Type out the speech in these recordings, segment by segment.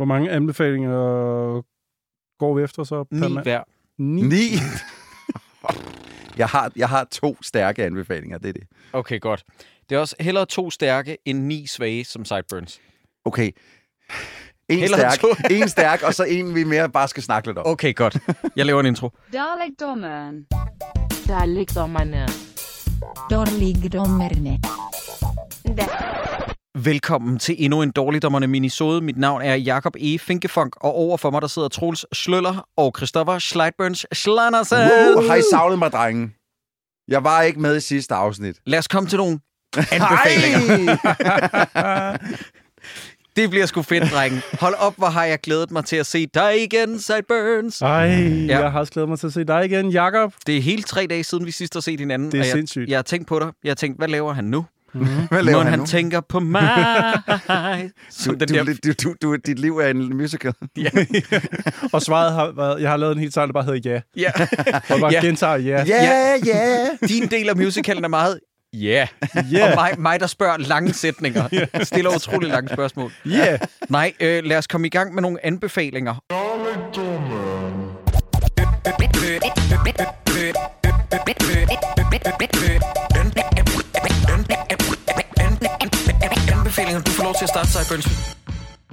Hvor mange anbefalinger går vi efter så? Ni mand? hver. Ni? Ni! jeg, har, jeg har to stærke anbefalinger, det er det. Okay, godt. Det er også hellere to stærke end ni svage som Sideburns. Okay. En Hellere stærk, en stærk, og så en, vi mere bare skal snakke lidt om. Okay, godt. Jeg laver en intro. Dalekdommeren. Dalekdommerne. Dårligdommerne. Velkommen til endnu en Dårligdommerne minisode. Mit navn er Jakob E. Finkefunk, og over for mig der sidder Troels Sløller og Christoffer Schleitburns Schlandersen. Uh, har I savnet mig, drenge? Jeg var ikke med i sidste afsnit. Lad os komme til nogle anbefalinger. Hej! Det bliver sgu fedt, drenge. Hold op, hvor har jeg glædet mig til at se dig igen, Sideburns. Ej, ja. jeg har også glædet mig til at se dig igen, Jakob. Det er hele tre dage siden, vi sidst har set hinanden. Det er og jeg, sindssygt. Jeg har tænkt på dig. Jeg har tænkt, hvad laver han nu? Hvad laver Mon han han nu? tænker på mig. Du, du, der... du, du, du, dit liv er en musical. Og svaret har været, jeg har lavet en helt sang, der bare hedder ja. Ja. Jeg bare Ja. gentager ja. Ja, ja. Din del af musicalen er meget... Ja. Ja. Og mig, mig, der spørger lange sætninger. Stiller utrolig lange spørgsmål. Ja. Nej, øh, lad os komme i gang med nogle anbefalinger. Til at starte, Sideburns.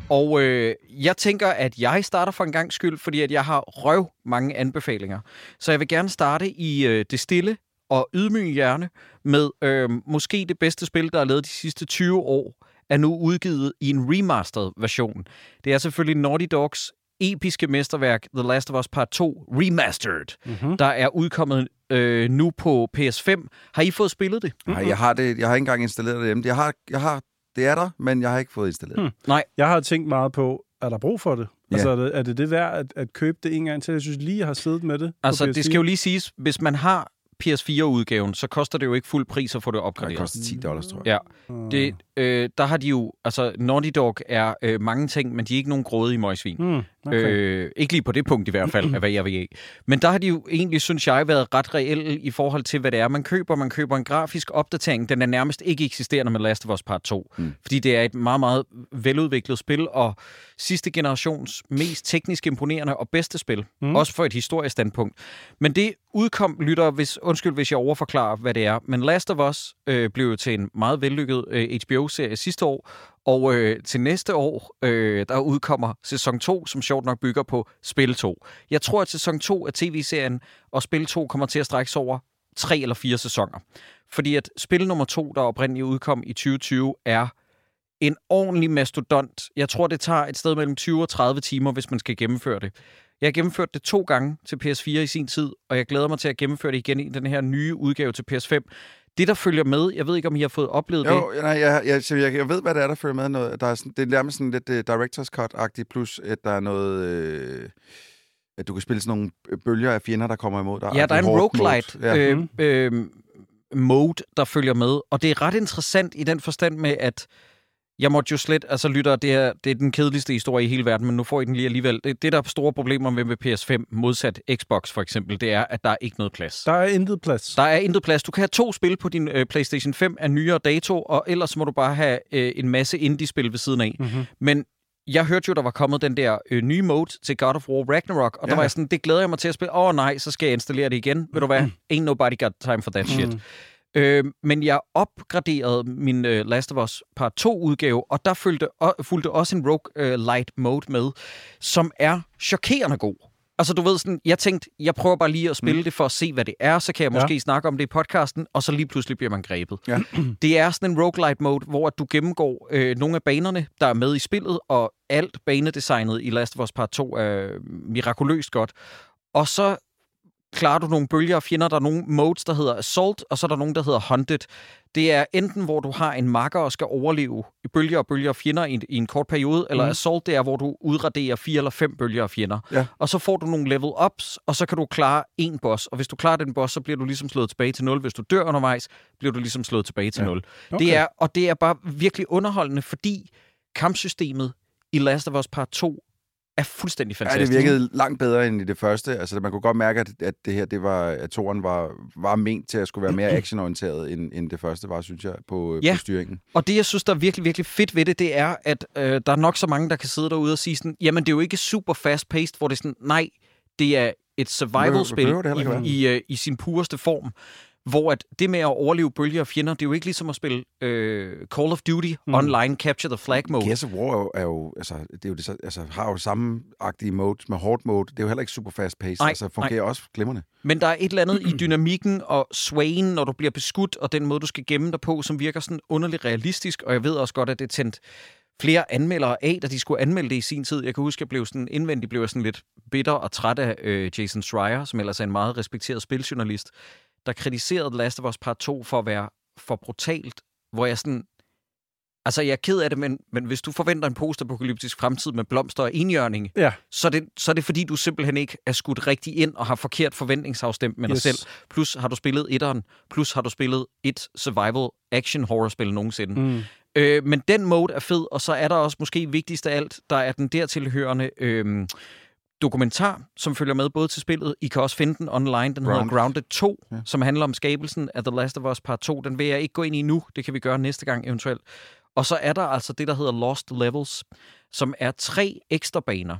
Og øh, jeg tænker, at jeg starter for en gang skyld, fordi at jeg har røv mange anbefalinger. Så jeg vil gerne starte i øh, det stille og ydmyge hjerne med øh, måske det bedste spil, der er lavet de sidste 20 år, er nu udgivet i en remastered version. Det er selvfølgelig Naughty Dogs episke mesterværk The Last of Us Part 2 Remastered, mm-hmm. der er udkommet øh, nu på PS5. Har I fået spillet det? Nej, jeg har, det, jeg har ikke engang installeret det hjemme. Jeg har, jeg har, det er der, men jeg har ikke fået installeret. Hmm. Hmm. Jeg har tænkt meget på, er der brug for det? Ja. Altså, er det, er det det værd at, at købe det en gang til? Jeg synes lige, jeg har siddet med det. på Altså, PS4. det skal jo lige siges, hvis man har PS4-udgaven, så koster det jo ikke fuld pris at få det Det opgraderet. koster 10 dollars, tror jeg. Ja, det, øh, der har de jo, altså Naughty Dog er øh, mange ting, men de er ikke nogen grådige møgsvin. Hmm, okay. Øh, ikke lige på det punkt i hvert fald, af hvad jeg vil af. Men der har de jo egentlig, synes jeg, været ret reelle i forhold til, hvad det er, man køber. Man køber en grafisk opdatering. Den er nærmest ikke eksisterende med Last of Us Part 2. Mm. Fordi det er et meget, meget veludviklet spil, og sidste generations mest teknisk imponerende og bedste spil. Mm. Også for et historisk standpunkt. Men det udkom, lytter, hvis, undskyld, hvis jeg overforklarer, hvad det er. Men Last of Us øh, blev jo til en meget vellykket øh, HBO-serie sidste år, og øh, til næste år, øh, der udkommer sæson 2, som sjovt nok bygger på spil 2. Jeg tror, at sæson 2 af tv-serien og spil 2 kommer til at strække sig over tre eller fire sæsoner. Fordi at spil nummer 2, der oprindeligt udkom i 2020, er en ordentlig mastodont. Jeg tror, det tager et sted mellem 20 og 30 timer, hvis man skal gennemføre det. Jeg har gennemført det to gange til PS4 i sin tid, og jeg glæder mig til at gennemføre det igen i den her nye udgave til PS5. Det, der følger med, jeg ved ikke, om I har fået oplevet det. Jo, nej, jeg, jeg, jeg, jeg, jeg ved, hvad det er, der følger med. Noget, der er sådan, det er nærmest sådan lidt uh, director's cut-agtigt, plus at der er noget... Øh, at du kan spille sådan nogle øh, bølger af fjender, der kommer imod dig. Ja, der er en roguelite. Ja. øh, øh, mode, der følger med. Og det er ret interessant i den forstand med, at jeg måtte jo slet, altså lytter, det er, det er den kedeligste historie i hele verden, men nu får I den lige alligevel. Det, det der er store problemer med, med PS5, modsat Xbox for eksempel, det er, at der er ikke noget plads. Der er intet plads. Der er intet plads. Du kan have to spil på din øh, PlayStation 5 af nyere dato, og ellers må du bare have øh, en masse indie-spil ved siden af. Mm-hmm. Men jeg hørte jo, der var kommet den der øh, nye mode til God of War Ragnarok, og ja. der var jeg sådan, det glæder jeg mig til at spille. Åh oh, nej, så skal jeg installere det igen. Ved du hvad? Ain't nobody got time for that shit. Øh, men jeg opgraderede min øh, Last of Us Part 2 udgave, og der fulgte, og, fulgte også en Rogue øh, Light mode med, som er chokerende god. Altså du ved sådan, jeg tænkte, jeg prøver bare lige at spille mm. det for at se, hvad det er, så kan jeg Ja. måske snakke om det i podcasten, og så lige pludselig bliver man grebet. Ja. Det er sådan en roguelite mode, hvor du gennemgår øh, nogle af banerne, der er med i spillet, og alt banedesignet i Last of Us Part 2 er mirakuløst godt. Og så klarer du nogle bølger af fjender. Der er nogle modes, der hedder Assault, og så er der nogle, der hedder Hunted. Det er enten, hvor du har en makker og skal overleve i bølger og bølger af fjender i en, i en kort periode, eller Mhm. Assault, det er, hvor du udraderer fire eller fem bølger af fjender. Ja. Og så får du nogle level ups, og så kan du klare en boss. Og hvis du klarer den boss, så bliver du ligesom slået tilbage til 0. Hvis du dør undervejs, bliver du ligesom slået tilbage til Ja. 0. Okay. Det er, og det er bare virkelig underholdende, fordi kampsystemet i Last of Us Part 2 er fuldstændig Ja, fantastisk. det virkede langt bedre end i det første. Altså, man kunne godt mærke, at, at det her, det var, at toren var, var ment til at skulle være mere actionorienteret, end, end det første var, synes jeg, på, ja. Ja. på styringen. Og det, jeg synes, der er virkelig, virkelig fedt ved det, det er, at øh, der er nok så mange, der kan sidde derude og sige sådan, jamen, det er jo ikke super fast-paced, hvor det er sådan, nej, det er et survival-spil ikke i, i, øh, i sin pureste form. Hvor at det med at overleve bølger og fjender, det er jo ikke ligesom at spille øh, Call of Duty mm. online Capture the Flag mode. Gears of War er jo, er jo, altså, det er jo det, så- altså, har jo samme agtige mode med hard mode. Det er jo heller ikke super fast paced. Nej, altså, fungerer også glimrende. Men der er et eller andet i dynamikken og swayen, når du bliver beskudt, og den måde, du skal gemme dig på, som virker sådan underligt realistisk. Og jeg ved også godt, at det tændt flere anmeldere af, da de skulle anmelde det i sin tid. Jeg kan huske, at jeg blev sådan indvendigt blev jeg sådan lidt bitter og træt af øh, Jason Schreier, som ellers er en meget respekteret spiljournalist, der kritiserede The Last of Us Part 2 for at være for brutalt, hvor jeg sådan... Altså, jeg er ked af det, men, men hvis du forventer en postapokalyptisk fremtid med blomster og enhjørning, Ja. så er, det, så er det fordi, du simpelthen ikke er skudt rigtig ind og har forkert forventningsafstemt med dig Yes. selv. Plus har du spillet etteren, plus har du spillet et survival action horror-spil nogensinde. Mm. Øh, men den mode er fed, og så er der også måske vigtigst af alt, der er den dertilhørende øh, dokumentar, som følger med både til spillet. I kan også finde den online. Den hedder Grounded. Grounded 2, Ja. som handler om skabelsen af The Last of Us Part 2. Den vil jeg ikke gå ind i nu. Det kan vi gøre næste gang eventuelt. Og så er der altså det, der hedder Lost Levels, som er tre ekstra baner,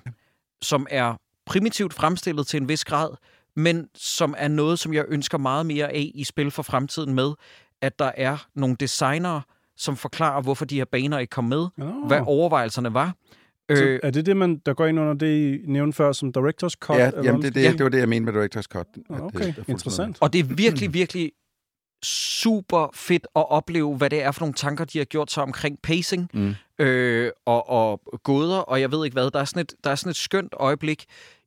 som er primitivt fremstillet til en vis grad, men som er noget, som jeg ønsker meget mere af i spil for fremtiden med, at der er nogle designere, som forklarer, hvorfor de her baner ikke kom med, Nå. hvad overvejelserne var. Så Øh, er det det, man, der går ind under det, I nævnte før, som Directors Cut? Ja, eller jamen, det, det, Ja. det var det, jeg mente med Director's Cut. det- Okay, det er fuldstændig interessant. Og det er virkelig, virkelig super fedt at opleve, hvad det er for nogle tanker, de har gjort sig omkring pacing Mm. øh, og, og gåder, og jeg ved ikke hvad. Der er sådan et, der er sådan et skønt øjeblik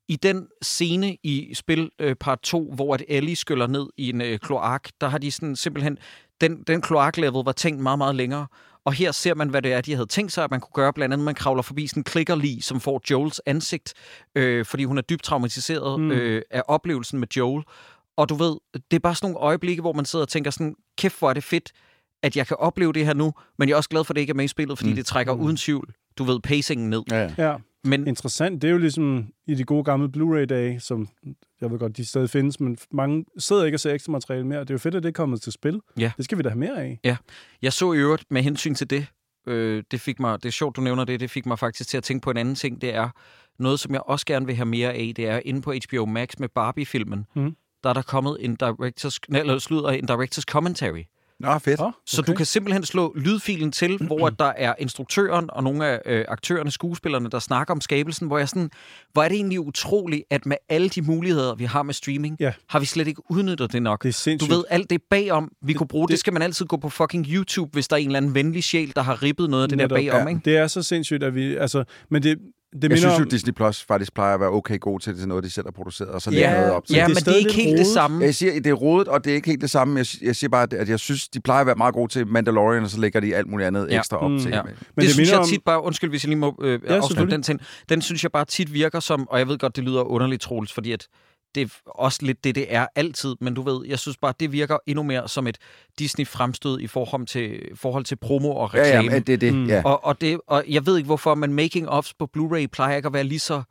i den scene i spil øh, part 2, hvor at Ellie skyller ned i en øh, kloak, der har de sådan simpelthen... Den, den kloak-level var tænkt meget, meget længere. Og her ser man, hvad det er, de havde tænkt sig, at man kunne gøre. Blandt andet, man kravler forbi sådan en klikkerlig, som får Joels ansigt, øh, fordi hun er dybt traumatiseret Mm. mm. øh, af oplevelsen med Joel. Og du ved, det er bare sådan nogle øjeblikke, hvor man sidder og tænker sådan, kæft, hvor er det fedt, at jeg kan opleve det her nu, men jeg er også glad for, at det ikke er med i spillet, fordi Mm. mm. det trækker uden tvivl, du ved, pacingen ned. Ja, ja. Ja, Men interessant. Det er jo ligesom i de gode gamle Blu-ray-dage, som jeg ved godt, de stadig findes, men mange sidder ikke og ser ekstra materiale mere. Det er jo fedt, at det er kommet til spil. Ja. Det skal vi da have mere af. jeg så i øvrigt med hensyn til det, øh, det fik mig, det er sjovt, du nævner det, det fik mig faktisk til at tænke på en anden ting, det er noget, som jeg også gerne vil have mere af, det er inde på HBO Max med Barbie-filmen, Mm. der er der kommet en directors, nej, eller slutter, en directors commentary. Nå, fedt. Oh, Så du kan simpelthen slå lydfilen til, hvor der er instruktøren og nogle af øh, aktørerne, skuespillerne, der snakker om skabelsen, hvor jeg sådan, hvor er det egentlig utroligt, at med alle de muligheder, vi har med streaming, Ja. har vi slet ikke udnyttet det nok. Det er Du sindssygt. ved, alt det bagom, vi kunne bruge, det, det- det skal man altid gå på fucking YouTube, hvis der er en eller anden venlig sjæl, der har rippet noget af det Netop, der bagom, ja. ikke? Det er så sindssygt, at vi... Altså, men det, det Jeg synes jo, om... Disney Plus faktisk plejer at være okay god til det, til noget, de selv har produceret, og så Ja, lægger noget op til. Ja, det er men det er ikke helt det rodet. samme. Jeg siger, det er rodet, og det er ikke helt det samme. Jeg, jeg siger bare, at jeg synes, de plejer at være meget gode til Mandalorian, og så lægger de alt muligt andet Ja. ekstra op Mm. til. Ja. Men det, det det synes jeg om- tit bare, undskyld hvis jeg lige må øh, afslutte selvfølgelig. den ting, den synes jeg bare tit virker som, og jeg ved godt, det lyder underligt, Troels, fordi at det er også lidt det, det er altid, men du ved, jeg synes bare, det virker endnu mere som et Disney-fremstød i forhold til, forhold til promo og Ja, reklame. ja, men det er det. Mm. Ja, og, og, det, og jeg ved ikke hvorfor, men making-ofs på Blu-ray plejer ikke at være lige så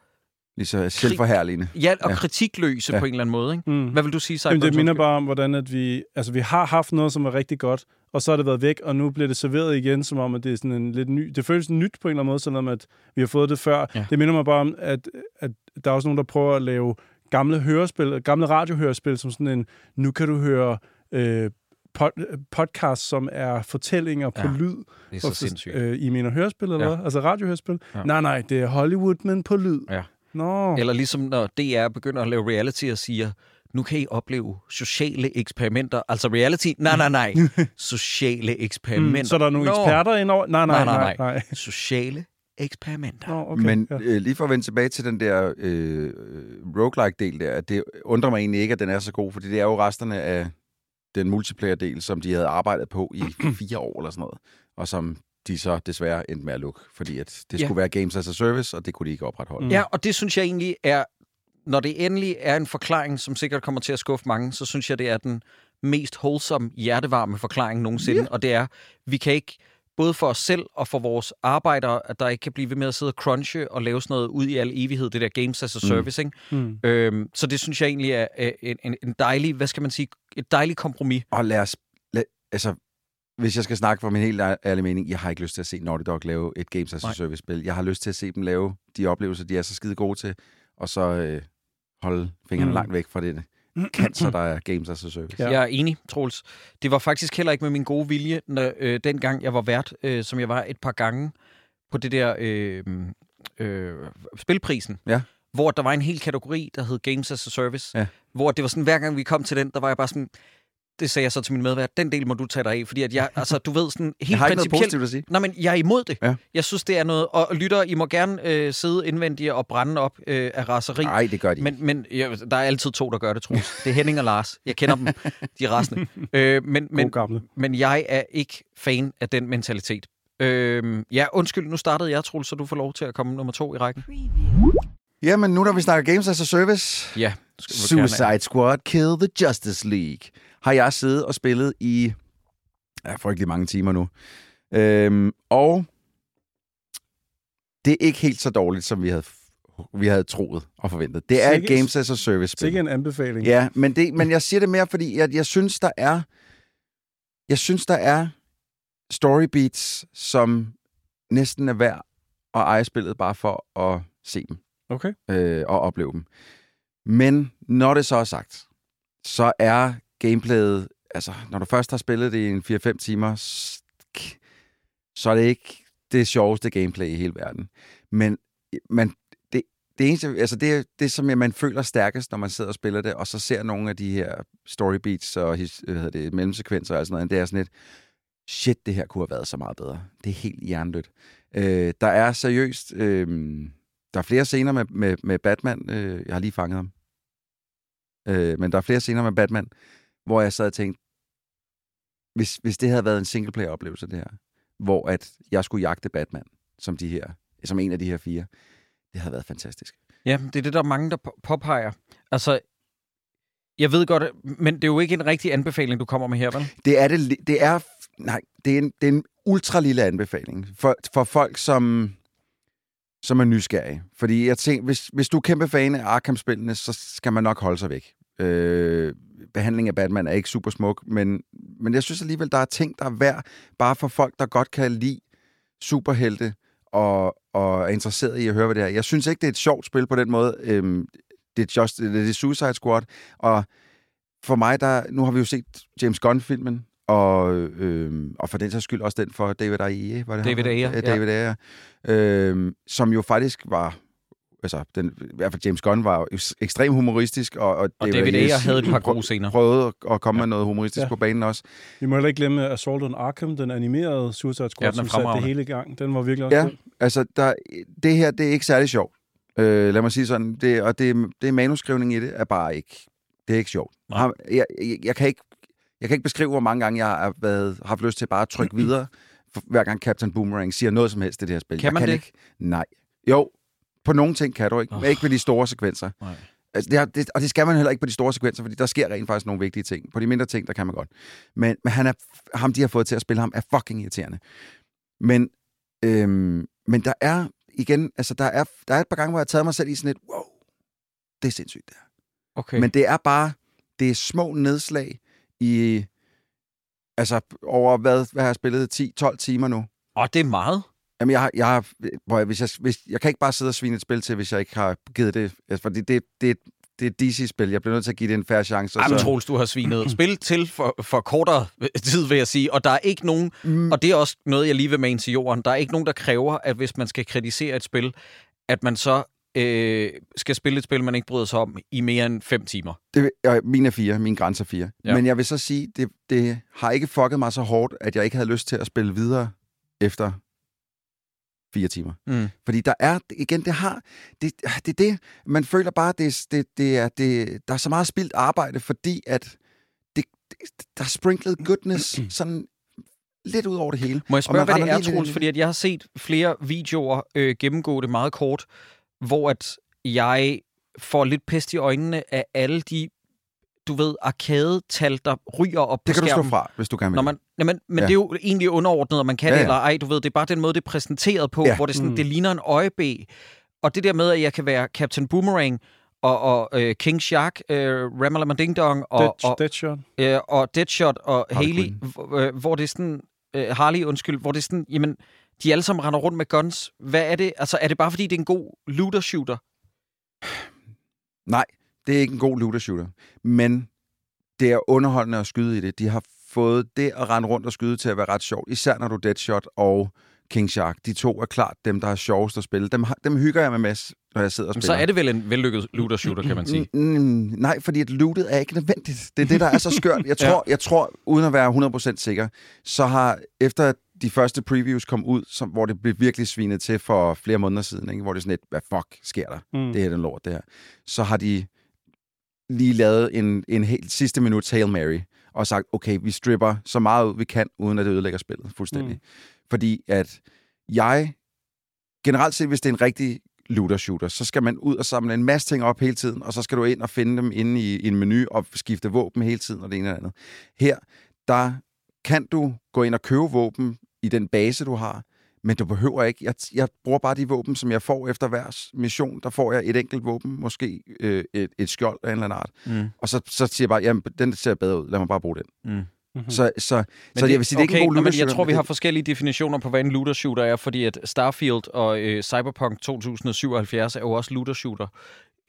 lige så selvforherligende. ja, og Ja. kritikløse Ja. på en eller anden måde. Ikke? Mm. Hvad vil du sige, Cyber? Jamen, det minder bare om, hvordan at vi... Altså, vi har haft noget, som var rigtig godt, og så har det været væk, og nu bliver det serveret igen, som om, at det er sådan en lidt ny... Det føles nyt på en eller anden måde, selvom at vi har fået det før. Ja. Det minder mig bare om, at, at der er også nogen, der prøver at lave gamle hørespil, gamle radiohørespil, som sådan en... Nu kan du høre... Øh, pod, podcast, som er fortællinger på Ja. lyd. Det er så Hvorfor- sindssygt. Øh, I mener hørespil, eller Ja. hvad? Altså radiohørespil? Ja. Nej, nej, det er Hollywood, men på lyd. Ja. Nå. Eller ligesom når DR begynder at lave reality og siger, nu kan I opleve sociale eksperimenter. Altså reality? Nej, nej, nej. Sociale eksperimenter. Mm, så er der nogle Nå. eksperter indover? Nej, nej, Nej, nej, nej, nej. Sociale eksperimenter. Nå, okay. Men ja. øh, lige for at vende tilbage til den der øh, roguelike-del der, det undrer mig egentlig ikke, at den er så god, fordi det er jo resterne af den multiplayer-del, som de havde arbejdet på i fire år eller sådan noget, og som de så desværre endte med at lukke, fordi at det Ja. skulle være Games as a Service, og det kunne de ikke opretholde. Mm. Ja, og det synes jeg egentlig er, når det endelig er en forklaring, som sikkert kommer til at skuffe mange, så synes jeg, det er den mest wholesome, hjertevarme forklaring nogensinde. Og det er, vi kan ikke både for os selv og for vores arbejdere, at der ikke kan blive ved med at sidde og crunche og lave sådan noget ud i al evighed, det der games as a service, ikke? Mm. Øhm, så det synes jeg egentlig er en, en, en dejlig, hvad skal man sige, et dejligt kompromis. Og lad os... Lad, altså, hvis jeg skal snakke for min helt ærlige mening, jeg har ikke lyst til at se Naughty Dog lave et Games as a. Service-spil. Jeg har lyst til at se dem lave de oplevelser, de er så skide gode til, og så øh, holde fingrene Mm. mm. langt væk fra det cancer, der er Games as a Service. Ja. Jeg er enig, Troels. Det var faktisk heller ikke med min gode vilje, når, øh, dengang jeg var vært, øh, som jeg var et par gange på det der øh, øh, spilprisen. Ja. Hvor der var en hel kategori, der hed Games as a Service. Ja. Hvor det var sådan, hver gang vi kom til den, der var jeg bare sådan, det sagde jeg så til min medvært, den del må du tage dig af, fordi at jeg, altså, du ved sådan helt Jeg har ikke noget principielt, positivt at sige. Nej, men jeg er imod det. Ja. Jeg synes, det er noget... Og lytter, I må gerne øh, sidde indvendigt og brænde op øh, af raseri. Nej, det gør de ikke. Men, men ja, der er altid to, der gør det, Troels. Det er Henning og Lars. Jeg kender dem. De er rasende. Øh, men, Men, men, gamle. men jeg er ikke fan af den mentalitet. Øh, ja, undskyld, nu startede jeg, Troels, så du får lov til at komme nummer to i rækken. Jamen, nu når vi snakker Games as a Service, Ja. Suicide Squad Kill the Justice League, har jeg siddet og spillet i ja, frygtelig mange timer nu. Øhm, og det er ikke helt så dårligt, som vi havde, vi havde troet og forventet. Det er et Games as a Service-spil. Sikke en anbefaling. Ja, men, det, men jeg siger det mere, fordi jeg, jeg synes, der er... Jeg synes, der er story beats, som næsten er værd at eje spillet bare for at se dem Okay. øh, og opleve dem. Men når det så er sagt, så er gameplayet... Altså, når du først har spillet det i en 4-5 timer, så er det ikke det sjoveste gameplay i hele verden. Men man, det, det eneste, altså det, det, som man føler stærkest, når man sidder og spiller det, og så ser nogle af de her story beats og his, hvad hedder det, mellemsekvenser og sådan noget, det er sådan lidt, shit, det her kunne have været så meget bedre. Det er helt hjernedødt. Øh, der er seriøst, øh, der er flere scener med, med, med Batman, øh, jeg har lige fanget ham, øh, men der er flere scener med Batman, hvor jeg sad og tænkte, hvis, hvis det havde været en singleplayer-oplevelse, det her, hvor at jeg skulle jagte Batman, som, de her, som en af de her fire, det havde været fantastisk. Ja, det er det, der er mange, der på- påpeger. Altså, jeg ved godt, men det er jo ikke en rigtig anbefaling, du kommer med her, vel? Det er det, det er, nej, det er en, det er en ultra lille anbefaling for, for folk, som, som er nysgerrige. Fordi jeg tænker, hvis, hvis du er kæmpe fan af Arkham-spillene, så skal man nok holde sig væk. Øh, behandling af Batman er ikke super smuk, men, men jeg synes alligevel, der er ting, der er værd, bare for folk, der godt kan lide superhelte og, og er interesseret i at høre, hvad det er. Jeg synes ikke, det er et sjovt spil på den måde. Øhm, det, er just, det er Suicide Squad, og for mig, der, nu har vi jo set James Gunn-filmen, og, øhm, og for den sags skyld også den for David Ayer, var det David? Ayer, Ja, David Ayer, øhm, som jo faktisk var, altså, den, i hvert fald James Gunn var ekstremt humoristisk, og, og, Og David Ayer havde et par gode scener. Prøvede at- at komme med noget humoristisk Ja. ja. på banen også. Vi må heller ikke glemme Assault on Arkham, den animerede Suicide Squad, Ja, ja, den som satte det hele i gang. Den var virkelig også Ja. god. Altså, der, det her, det er ikke særlig sjovt. Øh, lad mig sige sådan, det, og det, det manuskrivning i det er bare ikke, det er ikke sjovt. Jeg, jeg, jeg, kan ikke, jeg kan ikke beskrive, hvor mange gange jeg har været, haft lyst til bare at trykke videre, hver gang Captain Boomerang siger noget som helst i det her spil. Kan jeg man kan det? Ikke, nej. Jo, på nogle ting kan du ikke, Åh. men ikke ved de store sekvenser. Nej. Altså, det, er, det, og det skal man heller ikke på de store sekvenser, fordi der sker rent faktisk nogle vigtige ting. På de mindre ting, der kan man godt. Men, men han er, ham, de har fået til at spille ham, er fucking irriterende. Men, øhm, men der er, igen, altså der er, der er et par gange, hvor jeg har taget mig selv i sådan et, wow, det er sindssygt det her. Okay. Men det er bare, det er små nedslag i, altså over hvad, hvad har jeg spillet, 10-12 timer nu. Og det er meget. Jamen, jeg, har, jeg, har, hvor jeg, hvis jeg, hvis, jeg kan ikke bare sidde og svine et spil til, hvis jeg ikke har givet det, altså, fordi det, det, det er et DC-spil. Jeg bliver nødt til at give det en færre chance. Jamen, så- Troels, du har svinet spil til for, for kortere tid, vil jeg sige. Og der er ikke nogen, Mm, og det er også noget, jeg lige vil med ind til jorden, der er ikke nogen, der kræver, at hvis man skal kritisere et spil, at man så øh, skal spille et spil, man ikke bryder sig om i mere end fem timer. Det, øh, min er fire, min grænse er fire. Ja. Men jeg vil så sige, det, det har ikke fucket mig så hårdt, at jeg ikke havde lyst til at spille videre efter fire timer. Mm. Fordi der er, igen, det har, det, det er det, man føler bare, det, det, det er, det, der er så meget spildt arbejde, fordi at det, det, der er sprinklet goodness sådan lidt ud over det hele. Må jeg spørge, hvad det er, Troels? Fordi at jeg har set flere videoer øh, gennemgå det meget kort, hvor at jeg får lidt pest i øjnene af alle de du ved, arcade-tal, der ryger op Det på kan du slå skærmen. fra, hvis du gerne vil. Når man, jamen, men Ja. det er jo egentlig underordnet, om man kan Ja, ja, det eller ej. Du ved, det er bare den måde, det er præsenteret på, Ja. hvor det, sådan, Mm. det ligner en øjeb. Og det der med, at jeg kan være Captain Boomerang og, og øh, King Shark, øh, Ramalama Ding Dong og, Dead, og, Deadshot. øh, og Deadshot og Harley Haley, hvor, øh, hvor det er sådan... Øh, Harley, undskyld, hvor det er sådan, jamen, de alle sammen render rundt med guns. Hvad er det? Altså, er det bare fordi, det er en god looter-shooter? Nej, det er ikke en god looter-shooter. Men det er underholdende at skyde i det. De har fået det at rende rundt og skyde til at være ret sjovt. Især når du er Deadshot og King Shark. De to er klart dem, der er sjovest at spille. Dem, dem hygger jeg med masse, når jeg sidder og spiller. så er det vel en vellykket looter-shooter, kan man sige. Mm, mm, nej, fordi at lootet er ikke nødvendigt. Det er det, der er så skørt. Jeg tror, jeg tror uden at være 100% sikker, så har efter de første previews kom ud, som, hvor det blev virkelig svinet til for flere måneder siden, ikke? hvor det er sådan et, hvad fuck sker der? Mm. Det her er den lort, det her. Så har de lige lavet en, en helt sidste minut Hail Mary, og sagt, okay, vi stripper så meget ud, vi kan, uden at det ødelægger spillet fuldstændig. Mm. Fordi at jeg, generelt set, hvis det er en rigtig looter-shooter, så skal man ud og samle en masse ting op hele tiden, og så skal du ind og finde dem inde i, i en menu og skifte våben hele tiden, og det ene det andet. Her, der kan du gå ind og købe våben i den base, du har, men du behøver ikke. Jeg, jeg bruger bare de våben, som jeg får efter hver mission. Der får jeg et enkelt våben, måske øh, et, et skjold af en eller anden art. Mm. Og så, så siger jeg bare, jamen, den ser bedre ud. Lad mig bare bruge den. Mm. Mm-hmm. Så, så, så jeg vil sige, det er ikke en god men Jeg tror, vi men har det- forskellige definitioner på, hvad en looter-shooter er, fordi at Starfield og øh, Cyberpunk 2077 er jo også looter-shooter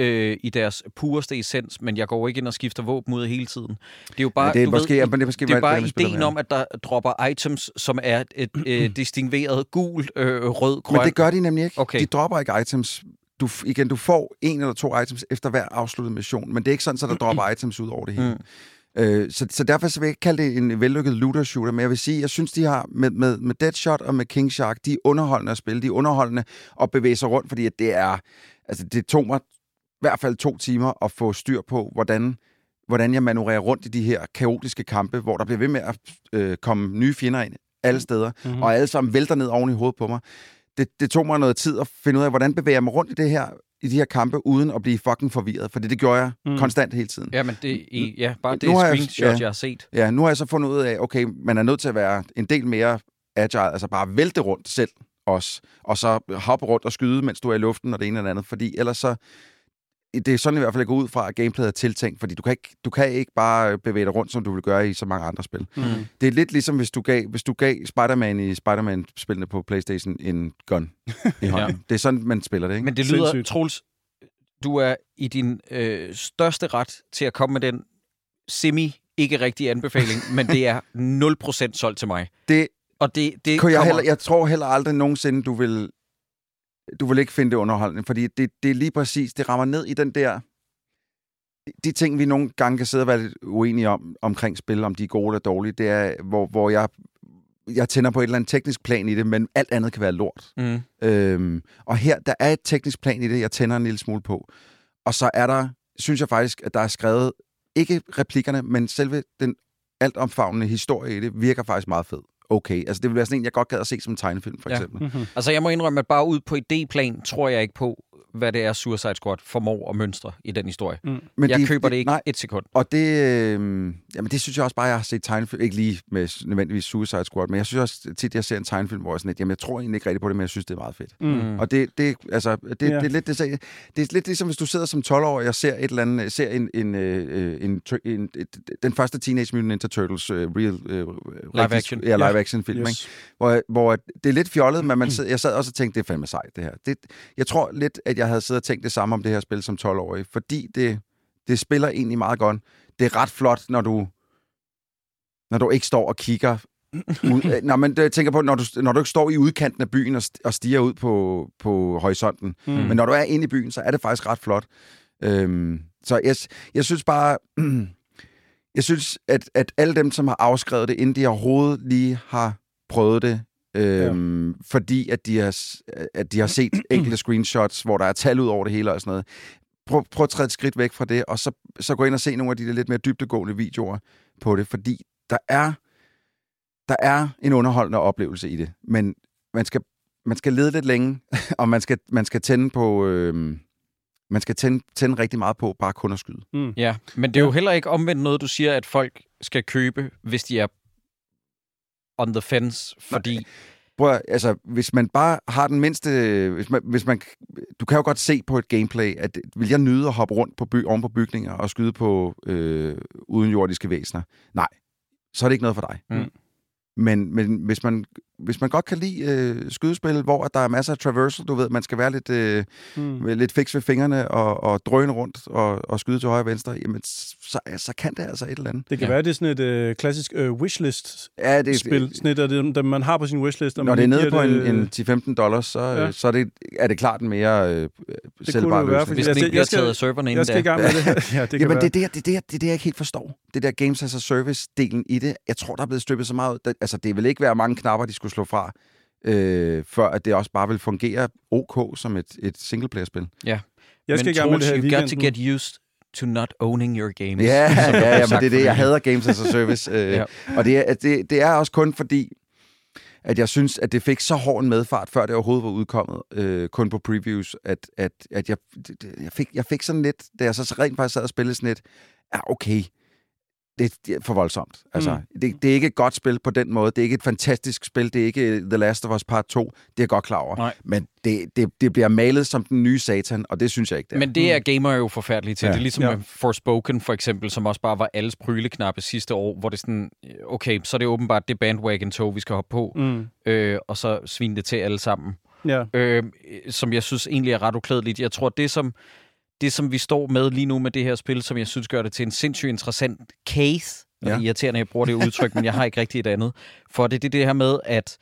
øh, i deres pureste essens, men jeg går ikke ind og skifter våben ud hele tiden. Det er jo bare, Men det er du måske, ved, ja, men det er måske det er bare spiller ideen med. om, at der dropper items, som er et øh, distingueret gul, øh, rød, grøn. Men det gør de nemlig ikke. Okay. De dropper ikke items. Du, igen, du får en eller to items efter hver afsluttet mission, men det er ikke sådan, at der dropper items ud over det hele. Mm. Øh, så, så derfor så vil jeg ikke kalde det en vellykket looter-shooter, men jeg vil sige, jeg synes, de har med, med, med Deadshot og med King Shark, de er underholdende at spille. De er underholdende at bevæge sig rundt, fordi at det er... Altså, det tog mig hvert fald to timer at få styr på, hvordan, hvordan jeg manøvrerer rundt i de her kaotiske kampe, hvor der bliver ved med at øh, komme nye fjender ind alle steder, Mhm. mm. og alle sammen vælter ned oven i hovedet på mig. Det, det tog mig noget tid at finde ud af, hvordan bevæger jeg mig rundt i det her i de her kampe, uden at blive fucking forvirret, for det, det gjorde jeg Mm. mm. konstant hele tiden. Ja, men det, i, ja, bare det Nu har jeg- screenshot, ja. jeg har set. Ja, nu har jeg så fundet ud af, okay, man er nødt til at være en del mere agile, altså bare vælte rundt selv også, og så hoppe rundt og skyde, mens du er i luften, og det ene og det andet, fordi ellers så, det er sådan i hvert fald, jeg går ud fra, at gameplayet er tiltænkt, fordi du kan, ikke, du kan ikke bare bevæge dig rundt, som du vil gøre i så mange andre spil. Mm. Det er lidt ligesom, hvis du gav, hvis du gav Spider-Man i Spider-Man-spillene på Playstation en gun i hånden. ja. Det er sådan, man spiller det, ikke? Men det lyder, Sindssygt. Troels, du er i din øh, største ret til at komme med den semi ikke rigtig anbefaling, men det er 0% solgt til mig. det Og det, det kunne jeg, kommer... heller, jeg tror heller aldrig nogensinde, du vil, du vil ikke finde det underholdende, fordi det, det er lige præcis, det rammer ned i den der, de ting, vi nogle gange kan sidde og være lidt uenige om, omkring spil, om de er gode eller dårlige, det er, hvor, hvor jeg, jeg tænder på et eller andet teknisk plan i det, men alt andet kan være lort. Mm. Øhm, og her, der er et teknisk plan i det, jeg tænder en lille smule på. Og så er der, synes jeg faktisk, at der er skrevet, ikke replikkerne, men selve den altomfavnende historie i det, virker faktisk meget fed. Okay, altså det vil være sådan en, jeg godt gad at se som en tegnefilm, for Ja. eksempel. Mm-hmm. Altså, jeg må indrømme, at bare ud på idéplan, tror jeg ikke på, hvad det er, Suicide Squad formår at mønstre i den historie. Men Jeg de- køber de- det ikke Nej, et sekund. og det, øh, jamen det synes jeg også bare, jeg har set tegnefilm, ikke lige med nødvendigvis Suicide Squad, men jeg synes også tit, jeg ser en tegnefilm, hvor jeg sådan lidt, jamen jeg tror egentlig ikke rigtigt på det, men jeg synes, det er meget fedt. Mm. Og det, det, altså, det, Ja. det, er lidt, det, det, det er lidt ligesom, hvis du sidder som 12-årig og ser et eller andet, ser en, en, øh, en, en, en et, den første Teenage Mutant Ninja Turtles uh, real, uh, Live action. Ja, live Ja. action film, Yes. ikke? Hvor, hvor det er lidt fjollet, men man sidder, jeg sad også og tænkte, det er fandme sejt, det her. Det, jeg tror lidt, at jeg havde siddet og tænkt det samme om det her spil som 12-årig, fordi det, det spiller egentlig meget godt. Det er ret flot, når du, når du ikke står og kigger ud. Nå, men jeg tænker på, når du, når du ikke står i udkanten af byen og, og stiger ud på, på horisonten. Mm. Men når du er inde i byen, så er det faktisk ret flot. Øhm, så jeg, jeg synes bare... jeg synes, at, at alle dem, som har afskrevet det, inden de overhovedet lige har prøvet det, øhm, ja. fordi at de, har, at de har set enkelte screenshots, hvor der er tal ud over det hele og sådan noget. Prøv, prøv at træde et skridt væk fra det, og så, så gå ind og se nogle af de der lidt mere dybtegående videoer på det, fordi der er, der er en underholdende oplevelse i det, men man skal, man skal lede lidt længe, og man skal, man skal tænde på, øhm, Man skal tænde, tænde rigtig meget på bare kun at skyde. Ja, men det er jo heller ikke omvendt noget, du siger, at folk skal købe, hvis de er on the fence, fordi... Prøv, at- altså, hvis man bare har den mindste... Hvis man, hvis man, du kan jo godt se på et gameplay, at vil jeg nyde at hoppe rundt på by, oven på bygninger og skyde på øh, udenjordiske væsener? Nej, så er det ikke noget for dig. Mm. Men, men hvis, man, hvis man godt kan lide øh, skydespil, hvor der er masser af traversal, du ved, man skal være lidt, øh, Mm. lidt fix ved fingrene og, og drøne rundt og, og skyde til højre og venstre, jamen, så, så kan det altså et eller andet. Det kan Ja. være, det er sådan et øh, klassisk øh, wishlist-spil. Ja, det, Sådan et af dem, dem, man har på sin wishlist. og Når man det er nede på det, en, en 10-15 dollars, så, Ja. så er, det, er det klart en mere øh, det være, løsning. Hvis jeg den ikke bliver taget af serverne inden Jeg skal i gang med det. Ja, det kan Jamen, være. det er, det, det, det er det, jeg ikke helt forstår. Det der Games as a Service-delen i det, jeg tror, der er blevet strippet så meget. Der- Altså, det vil ikke være mange knapper, de skulle slå fra, øh, før at det også bare vil fungere ok som et, et singleplayer-spil. Jeg skal men med det Troels, her i you got to get used to not owning your games. Ja, ja, ja, men det er det, jeg hader Games as a Service. Øh, Ja. ja. Og det er, det, det er også kun fordi, at jeg synes, at det fik så hård en medfart, før det overhovedet var udkommet, øh, kun på previews, at, at, at jeg, jeg, fik, jeg fik sådan lidt, da jeg så rent faktisk sad og spillede sådan lidt, ja, okay, det, er for voldsomt. Altså, mm. det, det er ikke et godt spil på den måde. Det er ikke et fantastisk spil. Det er ikke The Last of Us Part 2. Det er jeg godt klar over. Nej. Men det, det, det bliver malet som den nye satan, og det synes jeg ikke, det er. Men det er gamer jo forfærdelige til. Ja. Det er ligesom Ja. ja. Forspoken for eksempel, som også bare var alles pryleknappe sidste år, hvor det er sådan, okay, så er det åbenbart det bandwagon-tog, vi skal hoppe på, Mm. øh, og så svine det til alle sammen. Ja. øh, som jeg synes egentlig er ret uklædeligt. Jeg tror, det som, det som vi står med lige nu med det her spil, som jeg synes gør det til en sindssygt interessant case, ja. Ja. det er irriterende, at jeg bruger det udtryk, men jeg har ikke rigtig et andet, for det, det er det her med, at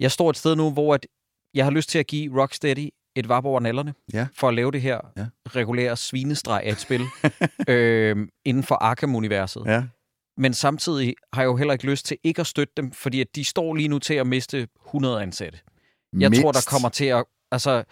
jeg står et sted nu, hvor at jeg har lyst til at give Rocksteady et vap over nallerne, Ja. for at lave det her Ja. regulære svinestreg af et spil øh, inden for Arkham-universet. Ja. Men samtidig har jeg jo heller ikke lyst til ikke at støtte dem, fordi at de står lige nu til at miste 100 ansatte. Jeg tror, der Mindst. kommer til at... Altså,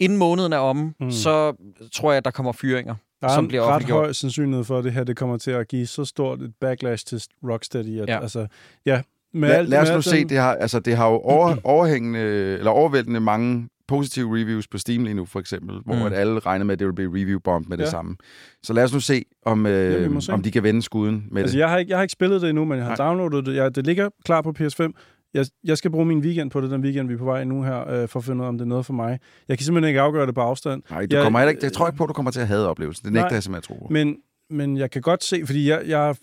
inden måneden er omme, Mm. så tror jeg, at der kommer fyringer, Der er som bliver ret høj sandsynlighed for, at det her det kommer til at give så stort et backlash til Rocksteady. At, Ja. ja. Altså, ja, med Lad, alt, lad os med nu alt se, den- det har, altså, det har jo over, overhængende, eller overvældende mange positive reviews på Steam lige nu, for eksempel, hvor Mm. at alle regner med, at det vil blive review-bomb med det Ja. samme. Så lad os nu se, om, Ja, øh, må se. om de kan vende skuden med Altså, det. jeg har, ikke, jeg har ikke spillet det endnu, men jeg har Nej. downloadet det. Jeg, det ligger klar på PS5. Jeg, jeg skal bruge min weekend på det, den weekend, vi er på vej nu her, øh, for at finde ud af, om det er noget for mig. Jeg kan simpelthen ikke afgøre det på afstand. Nej, du jeg- kommer ikke, jeg tror ikke på, at du kommer til at have oplevelsen. Det nægter Nej. jeg simpelthen at tro på. Men, men jeg kan godt se, fordi jeg, jeg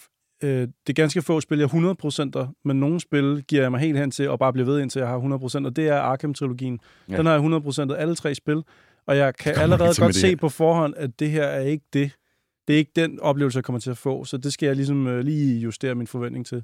øh, det er ganske få spil, jeg 100%'er, men nogle spil giver jeg mig helt hen til, og bare bliver ved indtil jeg har 100%, og det er Arkham-trilogien. Ja. Den har jeg 100% alle tre spil, og jeg kan allerede godt se på forhånd, at det her er ikke det. Det er ikke den oplevelse, jeg kommer til at få, så det skal jeg ligesom øh, lige justere min forventning til.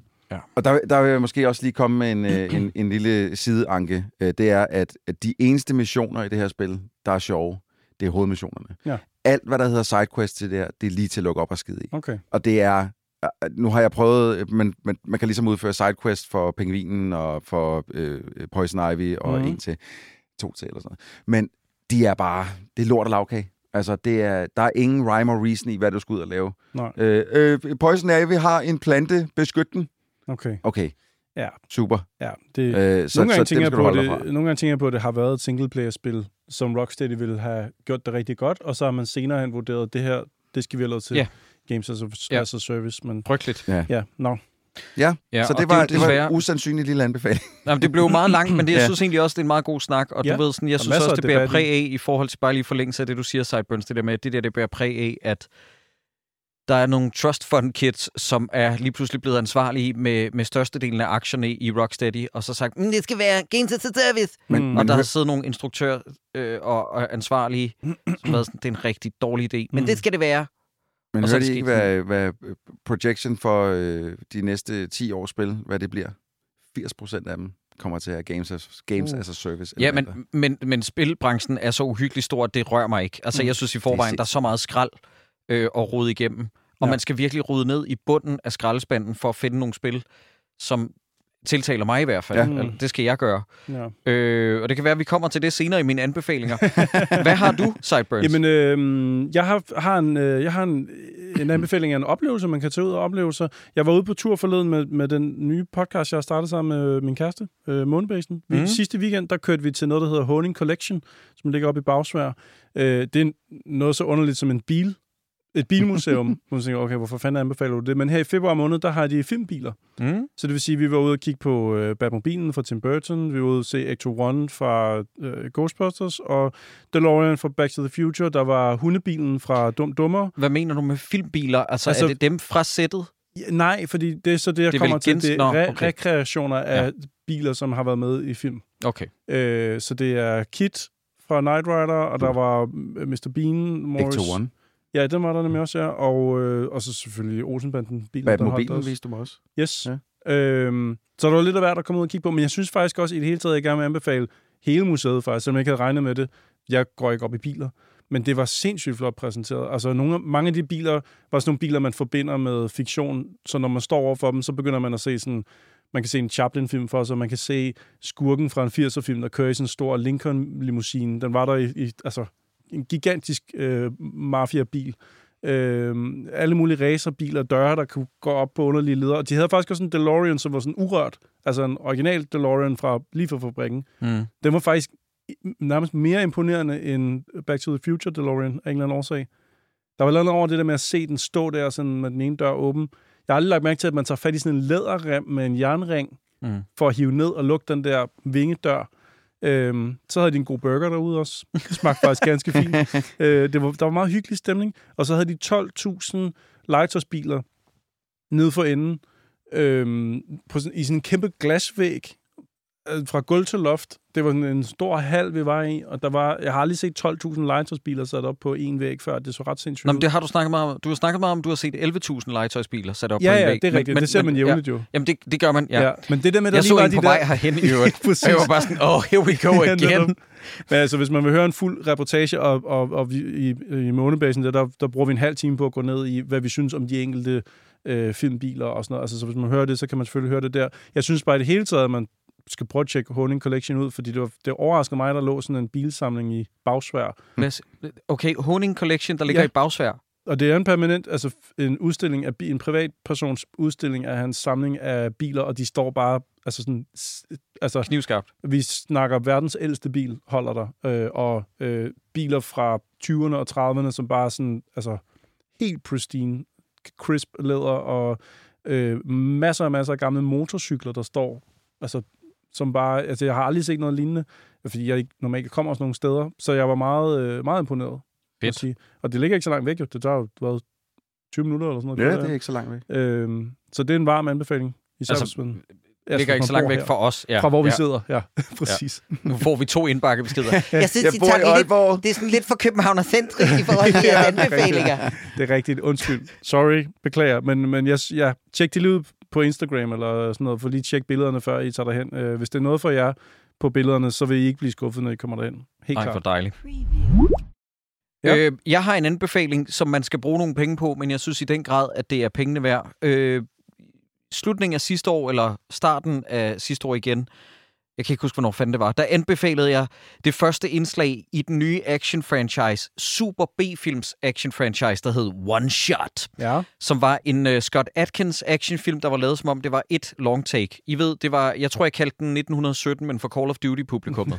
Og der, der vil jeg måske også lige komme med en, øh, en, en lille sideanke. Øh, Det er, at, de eneste missioner i det her spil, der er sjove, det er hovedmissionerne. Ja. Alt, hvad der hedder sidequest til det her, det er lige til at lukke op og skide i. Okay. Og det er... øh, Nu har jeg prøvet, men, men man kan ligesom udføre sidequest for pingvinen og for øh, Poison Ivy og mm. en til, to til eller sådan noget. Men de er bare, det er lort og lavkage. Altså, det er, der er ingen rhyme or reason i, hvad du skal ud og lave. Nej. Øh, øh, Poison Ivy har en plante, beskyt den. Okay. Okay, Ja, super. ja. Det, Øh, så, nogle, gange så tænker dem jeg på, det, nogle gange tænker jeg på, at det har været et singleplayer-spil, som Rocksteady ville have gjort det rigtig godt, og så har man senere hen vurderet, at det her, det skal vi have lov til Ja. Games as a, Ja. as a Service. Men Frygteligt. ja, no. Ja, Ja, så det var, jo det var en usandsynlig lille anbefaling. Jamen, det blev meget langt, men det, jeg Ja. synes egentlig også, det er en meget god snak. Og Ja, du ved, sådan, jeg og synes også, det bærer præg af, i forhold til bare lige forlængelse af det, du siger, Sideburns, det der med, at det der, det bærer præg af, at der er nogle trust fund kids, som er lige pludselig blevet ansvarlige med, med størstedelen af aktierne i Rocksteady, og så sagt, mm, det skal være Games as a Service. Men, mm, Og der har siddet nogle instruktører øh, og, og ansvarlige, som været sådan, det er en rigtig dårlig idé. Men Mm. det skal det være. Men er det I ikke, hvad, hvad projection for øh, de næste 10 års spil, hvad det bliver? 80 procent af dem kommer til at have Games as, games Uh. as a Service. Ja, men, men, men spilbranchen er så uhyggelig stor, at det rører mig ikke. Altså, Mm. jeg synes i forvejen, er der er så meget skrald øh, at rode igennem. Og Ja. man skal virkelig rode ned i bunden af skraldespanden for at finde nogle spil, som tiltaler mig i hvert fald. Ja. Ja. Det skal jeg gøre. ja. Øh, og det kan være, at vi kommer til det senere i mine anbefalinger. Hvad har du, Sideburns? Jamen, øh, jeg har, har en, øh, jeg har en en anbefaling af en oplevelse, man kan tage ud og opleve sig. Jeg var ude på tur forleden med, med den nye podcast, jeg har startet sammen med min kæreste, øh, Månebasen. Mhm. Sidste weekend, der kørte vi til noget, der hedder Honing Collection, som ligger oppe i Bagsvær. Øh, det er noget så underligt som en bil. Et bilmuseum. Hvor man tænker, okay, hvorfor fanden anbefaler du det? Men her i februar måned, der har de filmbiler. Mm. Så det vil sige, at vi var ude og kigge på øh, Batmobilen fra Tim Burton, vi var ude og se Ecto One fra øh, Ghostbusters, og DeLorean fra Back to the Future. Der var hundebilen fra Dum Dummer. Hvad mener du med filmbiler? Altså, Altså- er det dem fra sættet? Ja, nej, fordi det er så det, jeg Det er kommer til. Det er re- okay. rekreationer af Ja. biler, som har været med i film. Okay. Øh, så det er Kit fra Knight Rider, og der var øh, Mr. Bean, Morris. Ecto One. Ja, den var der nemlig også, ja. Og, øh, og så selvfølgelig Olsenbanden. Bilen, der Batmobilen også. viste du mig også. Yes. Ja. Øhm, så der var lidt af hvert at komme ud og kigge på, men jeg synes faktisk også i det hele taget, jeg gerne vil anbefale hele museet faktisk, selvom jeg ikke havde regnet med det. Jeg går ikke op i biler, men det var sindssygt flot præsenteret. Altså nogle, mange af de biler var sådan nogle biler, man forbinder med fiktion, så når man står over for dem, så begynder man at se sådan, man kan se en Chaplin-film for sig, man kan se skurken fra en 80'er-film, der kører i sådan en stor Lincoln-limousine. Den var der i, i altså en gigantisk øh, mafia-bil. Øh, alle mulige racerbiler, døre, der kunne gå op på underlige ledere. Og de havde faktisk også en DeLorean, som var sådan urørt. Altså en original DeLorean fra lige fra fabrikken. Mm. Den var faktisk nærmest mere imponerende end Back to the Future DeLorean af en eller anden årsag. Der var noget over det der med at se den stå der sådan med den ene dør åben. Jeg har aldrig lagt mærke til, at man tager fat i sådan en læderrem med en jernring, Mm. for at hive ned og lukke den der vingedør. Øhm, så havde de en god burger derude også. Det smagte faktisk ganske fint. Øh, det var, der var meget hyggelig stemning. Og så havde de 12.000 legetøjsbiler nede for enden øhm, på sådan, i sådan en kæmpe glasvæg fra gulv til loft. Det var en stor hal, vi var i, og der var, jeg har aldrig set 12.000 legetøjsbiler sat op på en væg før. Det så ret sindssygt Nå, men det har du snakket meget om. Du har snakket meget om, du har set 11.000 legetøjsbiler sat op på ja, en ja, væg. det er rigtigt. det ser man jævnligt Ja. jo. Jamen, det, det gør man, ja. Ja. ja. Men det der med, der Jeg lige så var en de på der... vej herhen i øvrigt. Og jeg var bare sådan, oh, here we go Ja, again. Men altså, hvis man vil høre en fuld reportage, og, og, og vi, i, i månebasen, der, der, der bruger vi en halv time på at gå ned i, hvad vi synes om de enkelte øh, filmbiler og sådan noget. Altså, så hvis man hører det, så kan man selvfølgelig høre det der. Jeg synes bare i det hele taget, at man skal prøve at tjekke Honing Collection ud, fordi det, var, det overraskede mig, der lå sådan en bilsamling i bagsvær. Okay, Honing Collection, der ligger Ja. i bagsvær. Og det er en permanent, altså en udstilling af en privatpersons udstilling af hans samling af biler, og de står bare, altså sådan, altså Knivskarpt. Vi snakker verdens ældste bil, holder der, øh, og øh, biler fra 20'erne og 30'erne, som bare sådan, altså helt pristine, crisp læder, og øh, masser og masser af gamle motorcykler, der står, altså som bare, altså jeg har aldrig set noget lignende, fordi jeg ikke normalt kommer også nogle steder, så jeg var meget, øh, meget imponeret. Fedt. Sige. Og det ligger ikke så langt væk, jo. Det tager jo hvad, 20 minutter eller sådan noget. Ja, det er ikke så langt væk. Øhm, så det er en varm anbefaling. Især Altså, hvis man, Det ligger ikke så langt væk fra os. Ja. Fra hvor vi ja. sidder, ja, præcis. Nu får vi to indbakkebeskeder. Jeg synes, Jeg I bor tager i det lidt, det er sådan lidt for københavnercentrisk i forhold til jeres anbefalinger. Det er rigtigt. Undskyld. Sorry. Beklager. Men, men jeg, ja, tjek det lige ud på Instagram eller sådan noget, for lige tjek billederne, før I tager derhen. Øh, hvis det er noget for jer på billederne, så vil I ikke blive skuffet, når I kommer derhen. Helt klart. for dejligt. Ja. Øh, jeg har en anbefaling, som man skal bruge nogle penge på, men jeg synes i den grad, at det er pengene værd. Øh, slutningen af sidste år, eller starten af sidste år igen, jeg kan ikke huske, hvornår fanden det var, der anbefalede jeg det første indslag i den nye action-franchise, Super B-films action-franchise, der hed One Shot Ja. som var en uh, Scott Atkins actionfilm, der var lavet som om det var et long take. I ved, det var, jeg tror, jeg kaldte den 1917, men for Call of Duty-publikummet.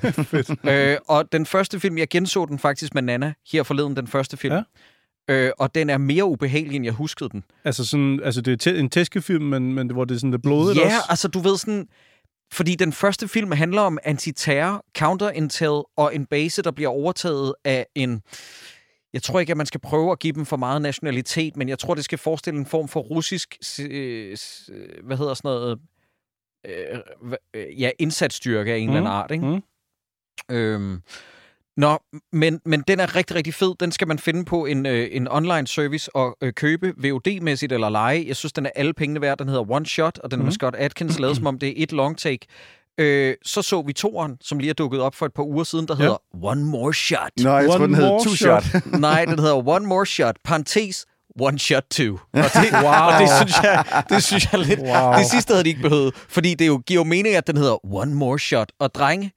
øh, og den første film, jeg genså den faktisk med Nana her forleden, den første film. Ja. Øh, og den er mere ubehagelig, end jeg huskede den. Altså, sådan, altså det er en tæskefilm, men, men hvor det er sådan lidt blodet Ja, også. altså du ved sådan... Fordi den første film handler om antiterror, counterintel og en base, der bliver overtaget af en... Jeg tror ikke, at man skal prøve at give dem for meget nationalitet, men jeg tror, det skal forestille en form for russisk... øh, øh, Hvad hedder sådan noget? Øh, øh, ja, indsatsstyrke af en eller anden art, ikke? Mm. Øhm, nå, men, men den er rigtig, rigtig fed. Den skal man finde på en, øh, en online service og øh, købe VOD-mæssigt eller lege. Jeg synes, den er alle pengene værd. Den hedder One Shot, og den mm. er med Mhm. Scott Atkins, lavet som om det er et long take. Øh, så så vi toeren, som lige er dukket op for et par uger siden, der Ja. hedder One More Shot. Nå, jeg tror, den hed more Two shot. Shot. Nej, den hedder One More Shot, parentes, One Shot 2. Og det, wow. og det synes jeg, det synes jeg lidt... Wow. Det sidste havde de ikke behøvet, fordi det jo giver jo mening, at den hedder One More Shot. Og drenge,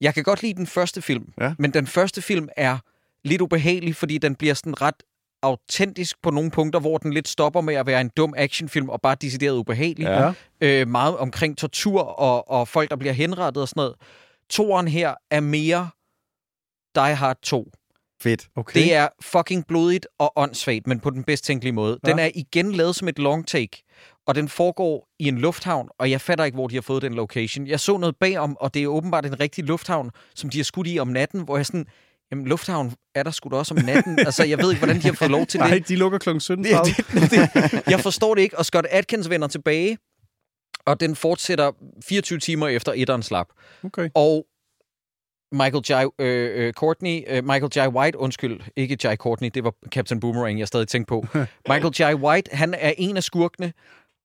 jeg kan godt lide den første film, Ja. men den første film er lidt ubehagelig, fordi den bliver sådan ret autentisk på nogle punkter, hvor den lidt stopper med at være en dum actionfilm og bare decideret ubehagelig. Ja. Øh, meget omkring tortur og, og folk, der bliver henrettet og sådan noget. Toren her er mere Die Hard 2. Fedt. Okay. Det er fucking blodigt og åndssvagt, men på den bedst tænkelige måde. Ja. Den er igen lavet som et long take, og den foregår i en lufthavn, og jeg fatter ikke, hvor de har fået den location. Jeg så noget bagom, og det er åbenbart en rigtig lufthavn, som de har skudt i om natten, hvor jeg sådan, jamen lufthavn er der sgu da også om natten. altså, jeg ved ikke, hvordan de har fået lov til det. Nej, de lukker kl. 17.30. Det, det, det, jeg forstår det ikke, og Scott Atkins vender tilbage, og den fortsætter 24 timer efter etteren slap. Okay. Og Michael J. Øh, øh, Courtney, øh, Michael J. White, undskyld, ikke J. Courtney, det var Captain Boomerang, jeg stadig tænkte på. Michael J. White, han er en af skurkene,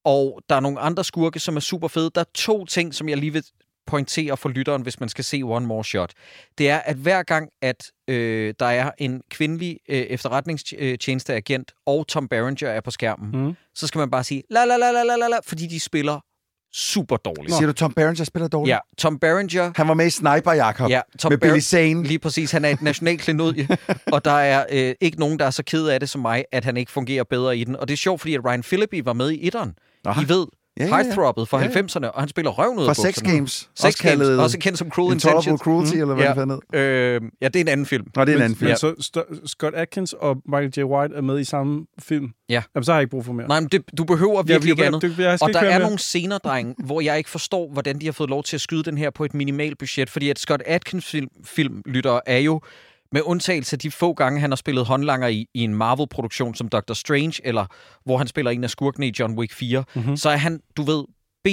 og der er nogle andre skurke, som er super fede. Der er to ting, som jeg lige vil pointere for lytteren, hvis man skal se One More Shot. Det er, at hver gang, at øh, der er en kvindelig øh, efterretningstjenesteagent, og Tom Berenger er på skærmen, Mm. så skal man bare sige la la la la la, la fordi de spiller super dårligt. Siger du, Tom Berenger spiller dårligt? Ja, Tom Berenger Han var med i Sniper, Jacob. Ja, Tom med Billy Barry- Zane. Lige præcis. Han er et nationalt klenodie, og der er øh, ikke nogen, der er så ked af det som mig, at han ikke fungerer bedre i den. Og det er sjovt, fordi at Ryan Phillippe var med i etteren. Aha. I ved, Ja, ja, ja, ja. Heartthrobbet fra Ja, ja. 90'erne, og han spiller røven ud Fra af Sex bukserne. Games. Sex også Games, kaldet også kendt som Cruel Intolerable Intentions. Cruelty, eller hvad Ja. det. Øh, ja, det er en anden film. Nå, det er en anden film. men så Scott Atkins og Michael J. White er med i samme film? Ja. Jamen, så har jeg ikke brug for mere. Nej, men det, du behøver virkelig ikke andet. det, jeg Og der er mere. nogle scener, dreng, hvor jeg ikke forstår, hvordan de har fået lov til at skyde den her på et minimalt budget. Fordi at Scott Atkins film, filmlytter er jo, med undtagelse af de få gange, han har spillet håndlanger i, i en Marvel-produktion som Doctor Strange, eller hvor han spiller en af skurkene i John Wick 4, Mhm. mm-hmm. så er han, du ved, B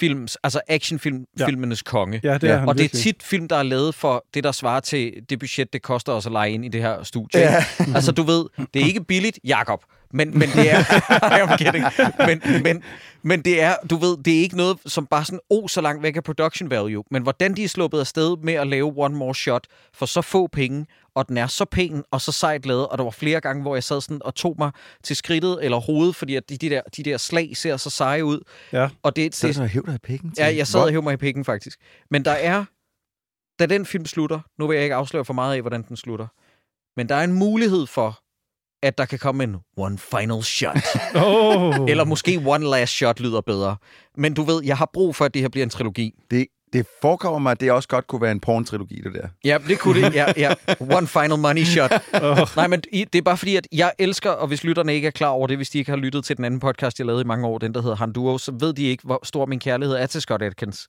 films, altså actionfilm, Ja. ja. filmenes konge. Ja, det Ja, er han og det er tit film, der er lavet for det, der svarer til det budget, det koster os at lege ind i det her studie. Ja. altså, du ved, det er ikke billigt, Jakob, men, men det er... I'm kidding. Men, men, men det er, du ved, det er ikke noget, som bare sådan, oh, så langt væk af production value. Men hvordan de er sluppet afsted med at lave One More Shot for så få penge, og den er så pæn og så sejt lavet, og der var flere gange, hvor jeg sad sådan og tog mig til skridtet eller hovedet, fordi at de, de, der, de der slag ser så seje ud. Ja. Og det, Så er det, det så hæv dig i pikken til. Ja, jeg sad Hvor- og hævde mig i pikken, faktisk. Men der er, da den film slutter, nu vil jeg ikke afsløre for meget af, hvordan den slutter, men der er en mulighed for, at der kan komme en one final shot. Oh. Eller måske one last shot lyder bedre. Men du ved, jeg har brug for, at det her bliver en trilogi. Det, det forekommer mig, at det også godt kunne være en porn-trilogi, det der. Ja, det kunne det. Ja, ja. One final money shot. Oh. Nej, men det er bare fordi, at jeg elsker, og hvis lytterne ikke er klar over det, hvis de ikke har lyttet til den anden podcast, jeg lavede i mange år, den der hedder Handuo, så ved de ikke, hvor stor min kærlighed er til Scott Atkins.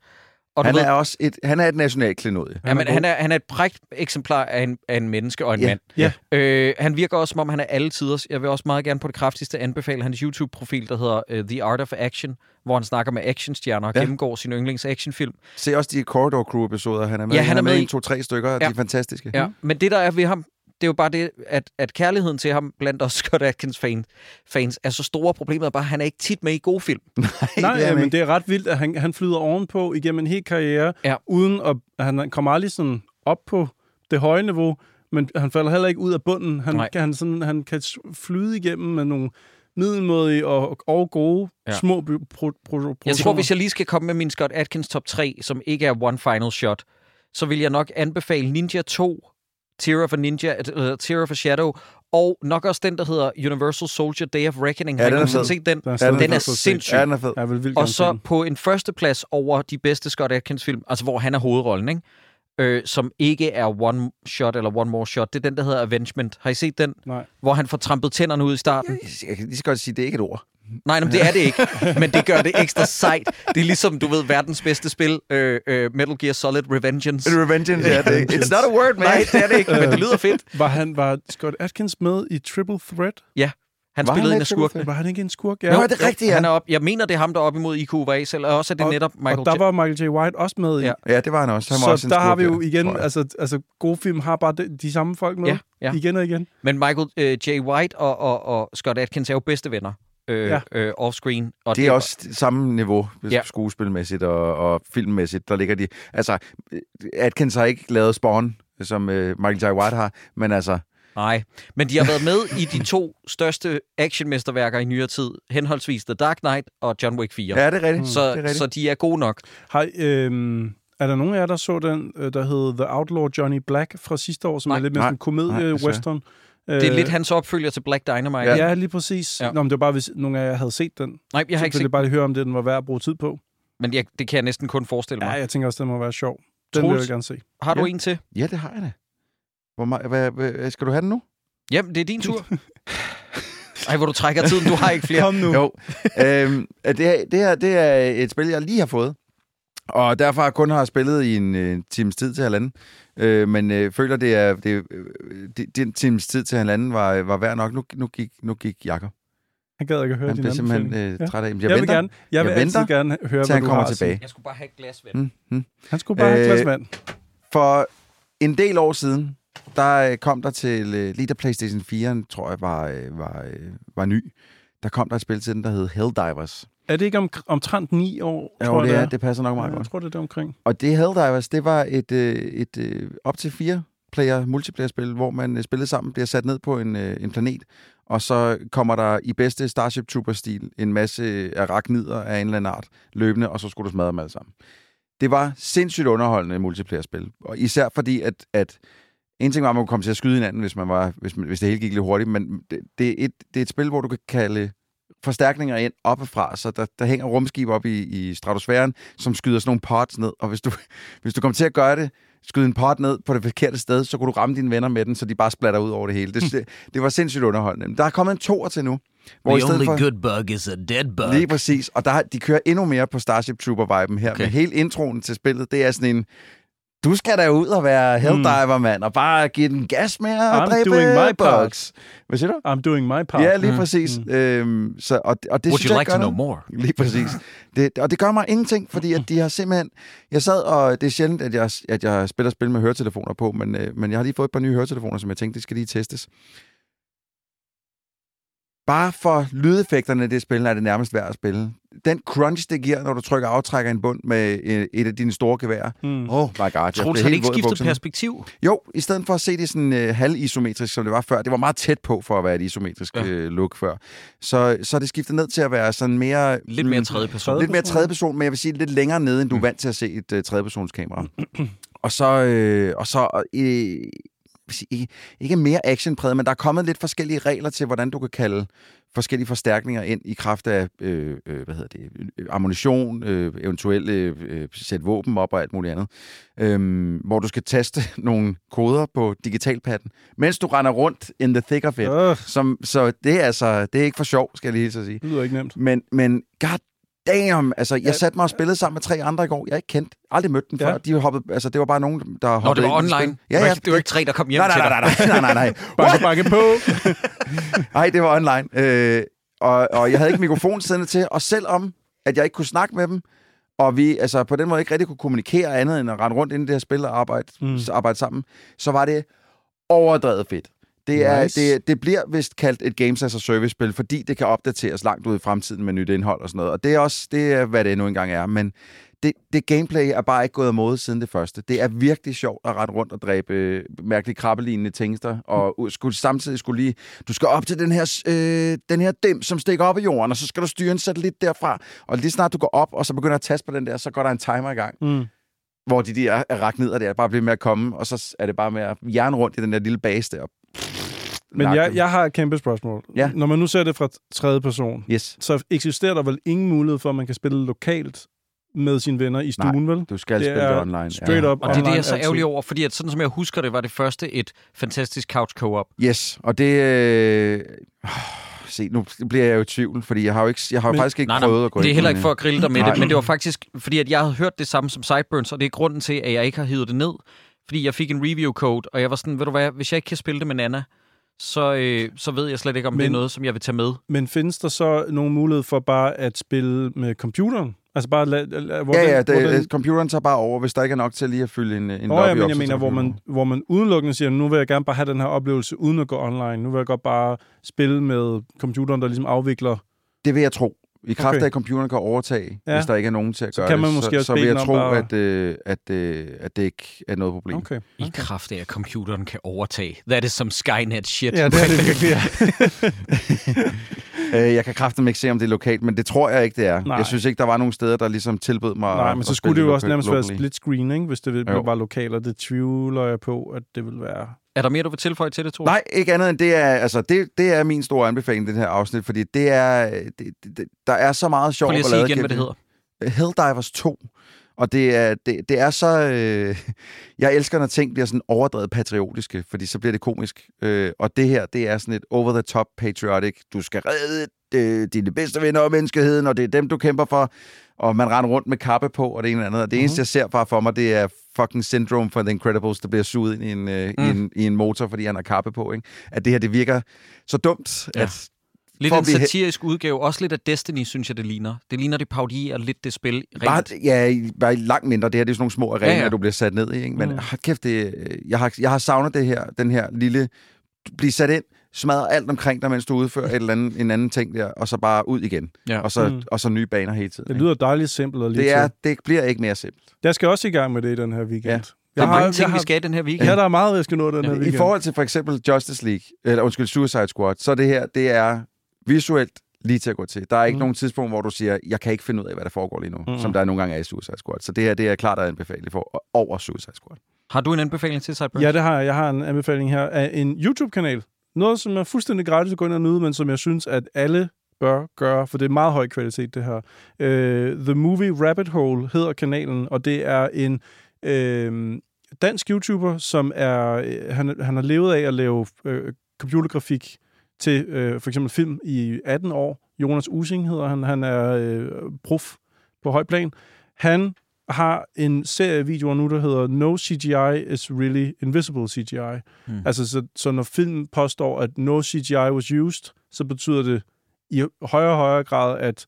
Og Han ved, er også et, han er et nationalt klenodie. Ja, men han er, han er et prægt eksemplar af en, af en menneske og en Ja, mand. ja. Øh, han virker også, som om han er alle tiders. Jeg vil også meget gerne på det kraftigste anbefale hans YouTube-profil, der hedder uh, The Art of Action, hvor han snakker med actionstjerner og Ja. gennemgår sin yndlings actionfilm. Se også de Corridor Crew-episoder, han er med Ja, i. han er med i i- en, to, tre stykker, ja. de er fantastiske. Ja. Men det, der er ved ham, det er jo bare det, at, at kærligheden til ham blandt os Scott Atkins fan, fans er så store. Problemet er bare, at han er ikke tit med i gode film. Nej, det er ja, men ikke. det er ret vildt, at han, han flyder ovenpå igennem en hel karriere, Ja. uden at han kommer aldrig sådan op på det høje niveau, men han falder heller ikke ud af bunden. Han, Nej. kan, han, sådan, han kan flyde igennem med nogle middelmådige og, og gode ja. Ja. små pro, pro, pro, Jeg tror, hvis jeg lige skal komme med min Scott Atkins top 3, som ikke er one final shot, så vil jeg nok anbefale Ninja 2, Tear of a Ninja, uh, Tear of a Shadow, og nok også den, der hedder Universal Soldier Day of Reckoning. Ja, Har I den er fed. set den? Den er stadig Den er sindssyg. Ja, den er fed. Jeg vil vildt Og så den. på en førsteplads over de bedste Scott Atkins film, altså hvor han er hovedrollen, ikke? Øh, som ikke er one shot eller one more shot. Det er den, der hedder Avengement. Har I set den? Nej. Hvor han får trampet tænderne ud i starten. Jeg kan lige så godt sige, det er ikke et ord. Nej, men det er det ikke. Men det gør det ekstra sejt. Det er ligesom, du ved, verdens bedste spil, øh, øh, Metal Gear Solid Revengeance. Revengeance, ja, det er ikke. It's not a word, man. Nej, det er det ikke, men det lyder fedt. Var, han, var Scott Atkins med i Triple Threat? Ja, han Var han spillede med en af skurkene. Var han ikke en skurk? Jo, det er rigtigt, ja. Han er op, jeg mener, det er ham, der er op imod IQVA, selv, og også er det Og- netop Michael og der J- var Michael J. White også med i. Ja. Ja, det var han også. Han var Så også der har vi skurk jo igen, altså, altså gode film har bare de, de samme folk med. Ja, ja. Igen og igen. Men Michael øh, J. White og, og, og Scott Atkins er jo bedste venner øh, Ja. øh, off-screen. Og Det er også det samme niveau Ja. skuespilmæssigt og, og filmmæssigt. Der ligger de... Altså, Atkins har ikke lavet Spawn, som øh, Michael J. White har, men altså... Nej, men de har været med i de to største actionmesterværker i nyere tid, henholdsvis The Dark Knight og John Wick 4. Ja, det er rigtigt. så, det er rigtigt. så de er gode nok. Har, øhm, er der nogen af jer, der så den, øh, der hed The Outlaw Johnny Black fra sidste år, som Nej. er lidt mere Nej. sådan komedie-western? Det er lidt hans opfølger til Black Dynamite. Ja, ja lige præcis. Ja. Ja. Nå, men det var bare, hvis nogle af jer havde set den. Nej, jeg har så ikke set jeg bare lige høre, om det den var værd at bruge tid på. men jeg, det kan jeg næsten kun forestille Ja, mig. jeg tænker også, den må være sjov. Den Troels? vil jeg gerne se. Har du Ja. en til? Ja, det har jeg da. Hvor meget, hvad, hvad, skal du have den nu? Jamen, det er din tur. Ej, hvor du trækker tiden. Du har ikke flere. Kom nu. Jo. øhm, det, her, det her det er et spil, jeg lige har fået. Og derfor har jeg kun har spillet i en øh, times tid til halvanden. Øh, men øh, føler, det er det, øh, det, den times tid til halvanden var, var værd nok. Nu, nu, gik, nu gik Jakob. Han gad ikke at høre Han din bliver simpelthen øh, Ja. træt af. Jeg, Jeg, jeg vil venter, gerne, jeg vil Jeg altid venter, gerne høre, til hvad han du kommer tilbage. Jeg skulle bare have et glas vand. Mm, mm. Han skulle bare have et Øh, glas vand. For en del år siden, der øh, kom der til, øh, lige da PlayStation 4, tror jeg, var, øh, var, øh, var ny, der kom der et spil til den, der hed Helldivers. Er det ikke om, omtrent ni år, Jo, tror jeg, det, er, det passer nok meget ja, godt. jeg tror, det er det omkring. Og det Helldivers, det var et, øh, et øh, op til fire player multiplayer-spil, hvor man øh, spillede sammen, bliver sat ned på en, en planet, og så kommer der i bedste Starship Trooper-stil en masse arachnider af en eller anden art løbende, og så skulle du smadre dem alle sammen. Det var sindssygt underholdende multiplayer-spil, og især fordi, at, at en ting var, at man kunne komme til at skyde hinanden, hvis, man var, hvis, man, hvis det hele gik lidt hurtigt, men det, det, er et, det er et spil, hvor du kan kalde forstærkninger ind oppefra, så der, der hænger rumskib op i, i stratosfæren, som skyder sådan nogle pods ned, og hvis du, hvis du kommer til at gøre det, skyde en pot ned på det forkerte sted, så kunne du ramme dine venner med den, så de bare splatter ud over det hele. Det, det, det var sindssygt underholdende. Men Der er kommet en toer til nu. Hvor i stedet for, good bug is a dead bug. Lige præcis. Og der, de kører endnu mere på Starship Trooper-viben her. Okay. Med hele introen til spillet, det er sådan en... Du skal da ud og være helldiver, mand, og bare give den gas med at I'm dræbe doing my part. bugs. Hvad siger du? I'm doing my part. Ja, lige Mm. præcis. Mm. Øhm, så, og, og det Would synes you jeg like gør to know noget. more? Lige præcis. Det, og det gør mig ingenting, fordi at de har simpelthen... Jeg sad, og det er sjældent, at jeg, at jeg spiller spil med høretelefoner på, men, øh, men jeg har lige fået et par nye høretelefoner, som jeg tænkte, det skal lige testes. Bare for lydeffekterne i det spil, er det nærmest værd at spille. Den crunch, det giver, når du trykker aftrækker en bund med øh, et af dine store geværer. Mm. Oh my god. jeg Troels, har ikke skiftet perspektiv? Jo, i stedet for at se det sådan øh, halvisometrisk, som det var før. Det var meget tæt på for at være et isometrisk Ja. øh, look før. Så, så det skiftet ned til at være sådan mere... Lidt mere mm, tredje person. Lidt mere tredje person, men jeg vil sige lidt længere nede, end du er vant til at se et uh, tredjepersonskamera. og så, øh, og så øh, sige, ikke, ikke mere actionpræget, men der er kommet lidt forskellige regler til, hvordan du kan kalde forskellige forstærkninger ind i kraft af øh, øh, hvad hedder det, øh, ammunition, øh, eventuelt øh, øh, sætte våben op og alt muligt andet. Øhm, hvor du skal taste nogle koder på digitalpadden, mens du render rundt in the thick of it. Øh, Som, så det er altså, det er ikke for sjov, skal jeg lige at sige. det lyder ikke nemt. Men, men god damn, altså, jeg satte mig og spillede sammen med tre andre i går. Jeg har ikke kendt, aldrig mødt dem Ja. før. De hoppede, altså, det var bare nogen, der Nå, hoppede det var ind online. Ja, det, var ja. ikke, det var ikke tre, der kom hjem nej, til nej, dig. nej, nej, nej, nej, nej. Banke, banke på! Nej, det var online. Øh, og, og jeg havde ikke mikrofon siddende til, og selvom at jeg ikke kunne snakke med dem, og vi altså, på den måde ikke rigtig kunne kommunikere andet end at rende rundt ind i det her spil og arbejde, mm. arbejde sammen, så var det overdrevet fedt. Det, er, Nice. det, det bliver vist kaldt et Games as a Service-spil, fordi det kan opdateres langt ud i fremtiden med nyt indhold og sådan noget. Og det er også, det er, hvad det nu engang er. Men det, det gameplay er bare ikke gået af mode siden det første. Det er virkelig sjovt at rette rundt og dræbe øh, mærkelige krabbelignende tingster, og skulle, samtidig skulle lige, du skal op til den her, øh, den her dim, som stikker op i jorden, og så skal du styre en satellit derfra. Og lige snart du går op, og så begynder at taste på den der, så går der en timer i gang, Mm. hvor de der arachnider der bare bliver med at komme, og så er det bare med at jern rundt i den der lille base der. Men jeg, dem. jeg har et kæmpe spørgsmål. Ja. Når man nu ser det fra tredje person, Yes, så eksisterer der vel ingen mulighed for, at man kan spille lokalt med sine venner i stuen, vel? du skal Det spille det er online. straight up Og det er det, jeg online er så ærgerlig over, fordi at sådan som jeg husker det, var det første et fantastisk couch co-op. Yes, og det... Øh, se, nu bliver jeg jo i tvivl, fordi jeg har jo ikke, jeg har Men- faktisk ikke Nej, nej, prøvet at gå Det er ind heller ikke for at grille dig med Nej. det, men det var faktisk, fordi at jeg havde hørt det samme som Sideburns, og det er grunden til, at jeg ikke har hivet det ned. Fordi jeg fik en review-code, og jeg var sådan, ved du hvad, hvis jeg ikke kan spille det med Nana, så, øh, så ved jeg slet ikke, om men, det er noget, som jeg vil tage med. Men findes der så nogen mulighed for bare at spille med computeren? Altså bare... La, la, hvor Ja, den, ja, hvor det, den, computeren tager bare over, hvis der ikke er nok til lige at fylde en, en Nå, lobby ja, men op, jeg mener, hvor man, hvor man udelukkende siger, nu vil jeg gerne bare have den her oplevelse uden at gå online. Nu vil jeg godt bare spille med computeren, der ligesom afvikler. Det vil jeg tro. I kraft Okay. af, at computeren kan overtage, Ja. hvis der ikke er nogen til at Så gøre kan man det, måske så, også så vil jeg tro, bare- at, øh, at, øh, at det ikke er noget problem. Okay. I kraft af, at computeren kan overtage. That is some Skynet shit. Ja, det er det virkelig. Ja. Øh, jeg kan kraften ikke se, om det er lokalt, men det tror jeg ikke, det er. Nej. Jeg synes ikke, der var nogen steder, der ligesom tilbød mig Nej, men at så skulle det jo også nærmest være split screen, ikke? hvis det var lokalt, og det tvivler jeg på, at det vil være Er der mere, du vil tilføje til det, Troels? Nej, ikke andet end det er, altså, det, det er min store anbefaling, den her afsnit, fordi det er, det, det, der er så meget sjovt Prøv lige at sige igen, hvad det hedder. Helldivers 2. Og det er, det, det er så... Øh, jeg elsker, når ting bliver sådan overdrevet patriotiske, fordi så bliver det komisk. Øh, og det her, det er sådan et over-the-top patriotic. Du skal redde øh, dine bedste venner og menneskeheden, og det er dem, du kæmper for. Og man render rundt med kappe på, og det ene eller andet. Og det eneste, jeg ser bare for mig, det er fucking syndrome for The Incredibles, der bliver suget ind i en, øh, mm. i en, i en motor, fordi han har kappe på. Ikke? At det her, det virker så dumt, Ja. ja. at Lidt en at blive he- satirisk udgave. Også lidt af Destiny, synes jeg, det ligner. Det ligner, det parodierer lidt det spil. Bare, Rent. ja, i- bare langt mindre. Det her det er sådan nogle små arenaer, Ja, ja, ja. ja. du bliver sat ned i. Ikke? Men Mm. kæft, det, jeg, har, jeg har savnet det her, den her lille... Blive sat ind, smadre alt omkring dig, mens du udfører et eller andet, en anden ting der, og så bare ud igen. Ja. Og, så, Mm. og så nye baner hele tiden. Det ikke? lyder dejligt simpelt og lige det, er, til. det bliver ikke mere simpelt. Jeg skal også i gang med det i den her weekend. Ja. Der er mange ting, jeg vi har, skal i den her weekend. Ja, der er meget, jeg skal nå den her Ja, i I weekend. forhold til for eksempel Justice League, eller undskyld, Suicide Squad, så det her, det er visuelt lige til at gå til. Der er ikke Mm. nogen tidspunkt, hvor du siger, jeg kan ikke finde ud af, hvad der foregår lige nu, Mm. mm. som der nogle gange er i Suicide Squad. Så det her, det er klart at anbefale for over Suicide Squad. Har du en anbefaling til Sideburns? Ja, det har jeg. Jeg har en anbefaling her af en YouTube-kanal. Noget, som er fuldstændig gratis at gå ind og nyde, men som jeg synes, at alle bør gøre, for det er meget høj kvalitet, det her. Øh, The Movie Rabbit Hole hedder kanalen, og det er en øh, dansk YouTuber, som er... øh, Han, han har levet af at lave øh, computergrafik til øh, for eksempel film i 18 år. Jonas Using hedder han. Han er øh, prof på høj plan. Han har en serie af videoer nu, der hedder No CGI is really invisible CGI. Mm. Altså, så, så når filmen påstår, at no CGI was used, så betyder det i højere og højere grad, at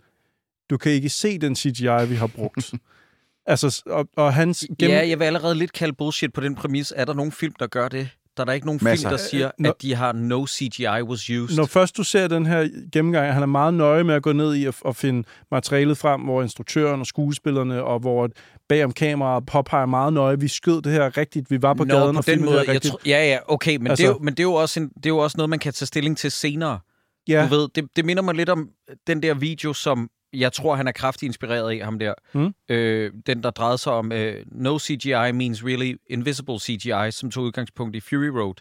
du kan ikke se den CGI, vi har brugt. altså, og, og hans... Ja, jeg vil allerede lidt kalde bullshit på den præmis. Er der nogen film, der gør det? Der er der ikke nogen Masser. film, der siger, Øh, når- at de har no CGI was used. Når først du ser den her gennemgang, han er meget nøje med at gå ned i at, at finde materialet frem, hvor instruktøren og skuespillerne, og hvor bag om kameraet påpeger meget nøje, vi skød det her rigtigt, vi var på Nå, gaden på og den måde. det rigtigt. tro, ja, ja, okay, men, altså, det er Altså- jo, men det er, jo også en, det er jo også noget, man kan tage stilling til senere. ja, Du ved, det, det minder mig lidt om den der video, som jeg tror, han er kraftigt inspireret af, ham der. Mm. Øh, den, der drejede sig om uh, No CGI means really invisible CGI, som tog udgangspunkt i Fury Road.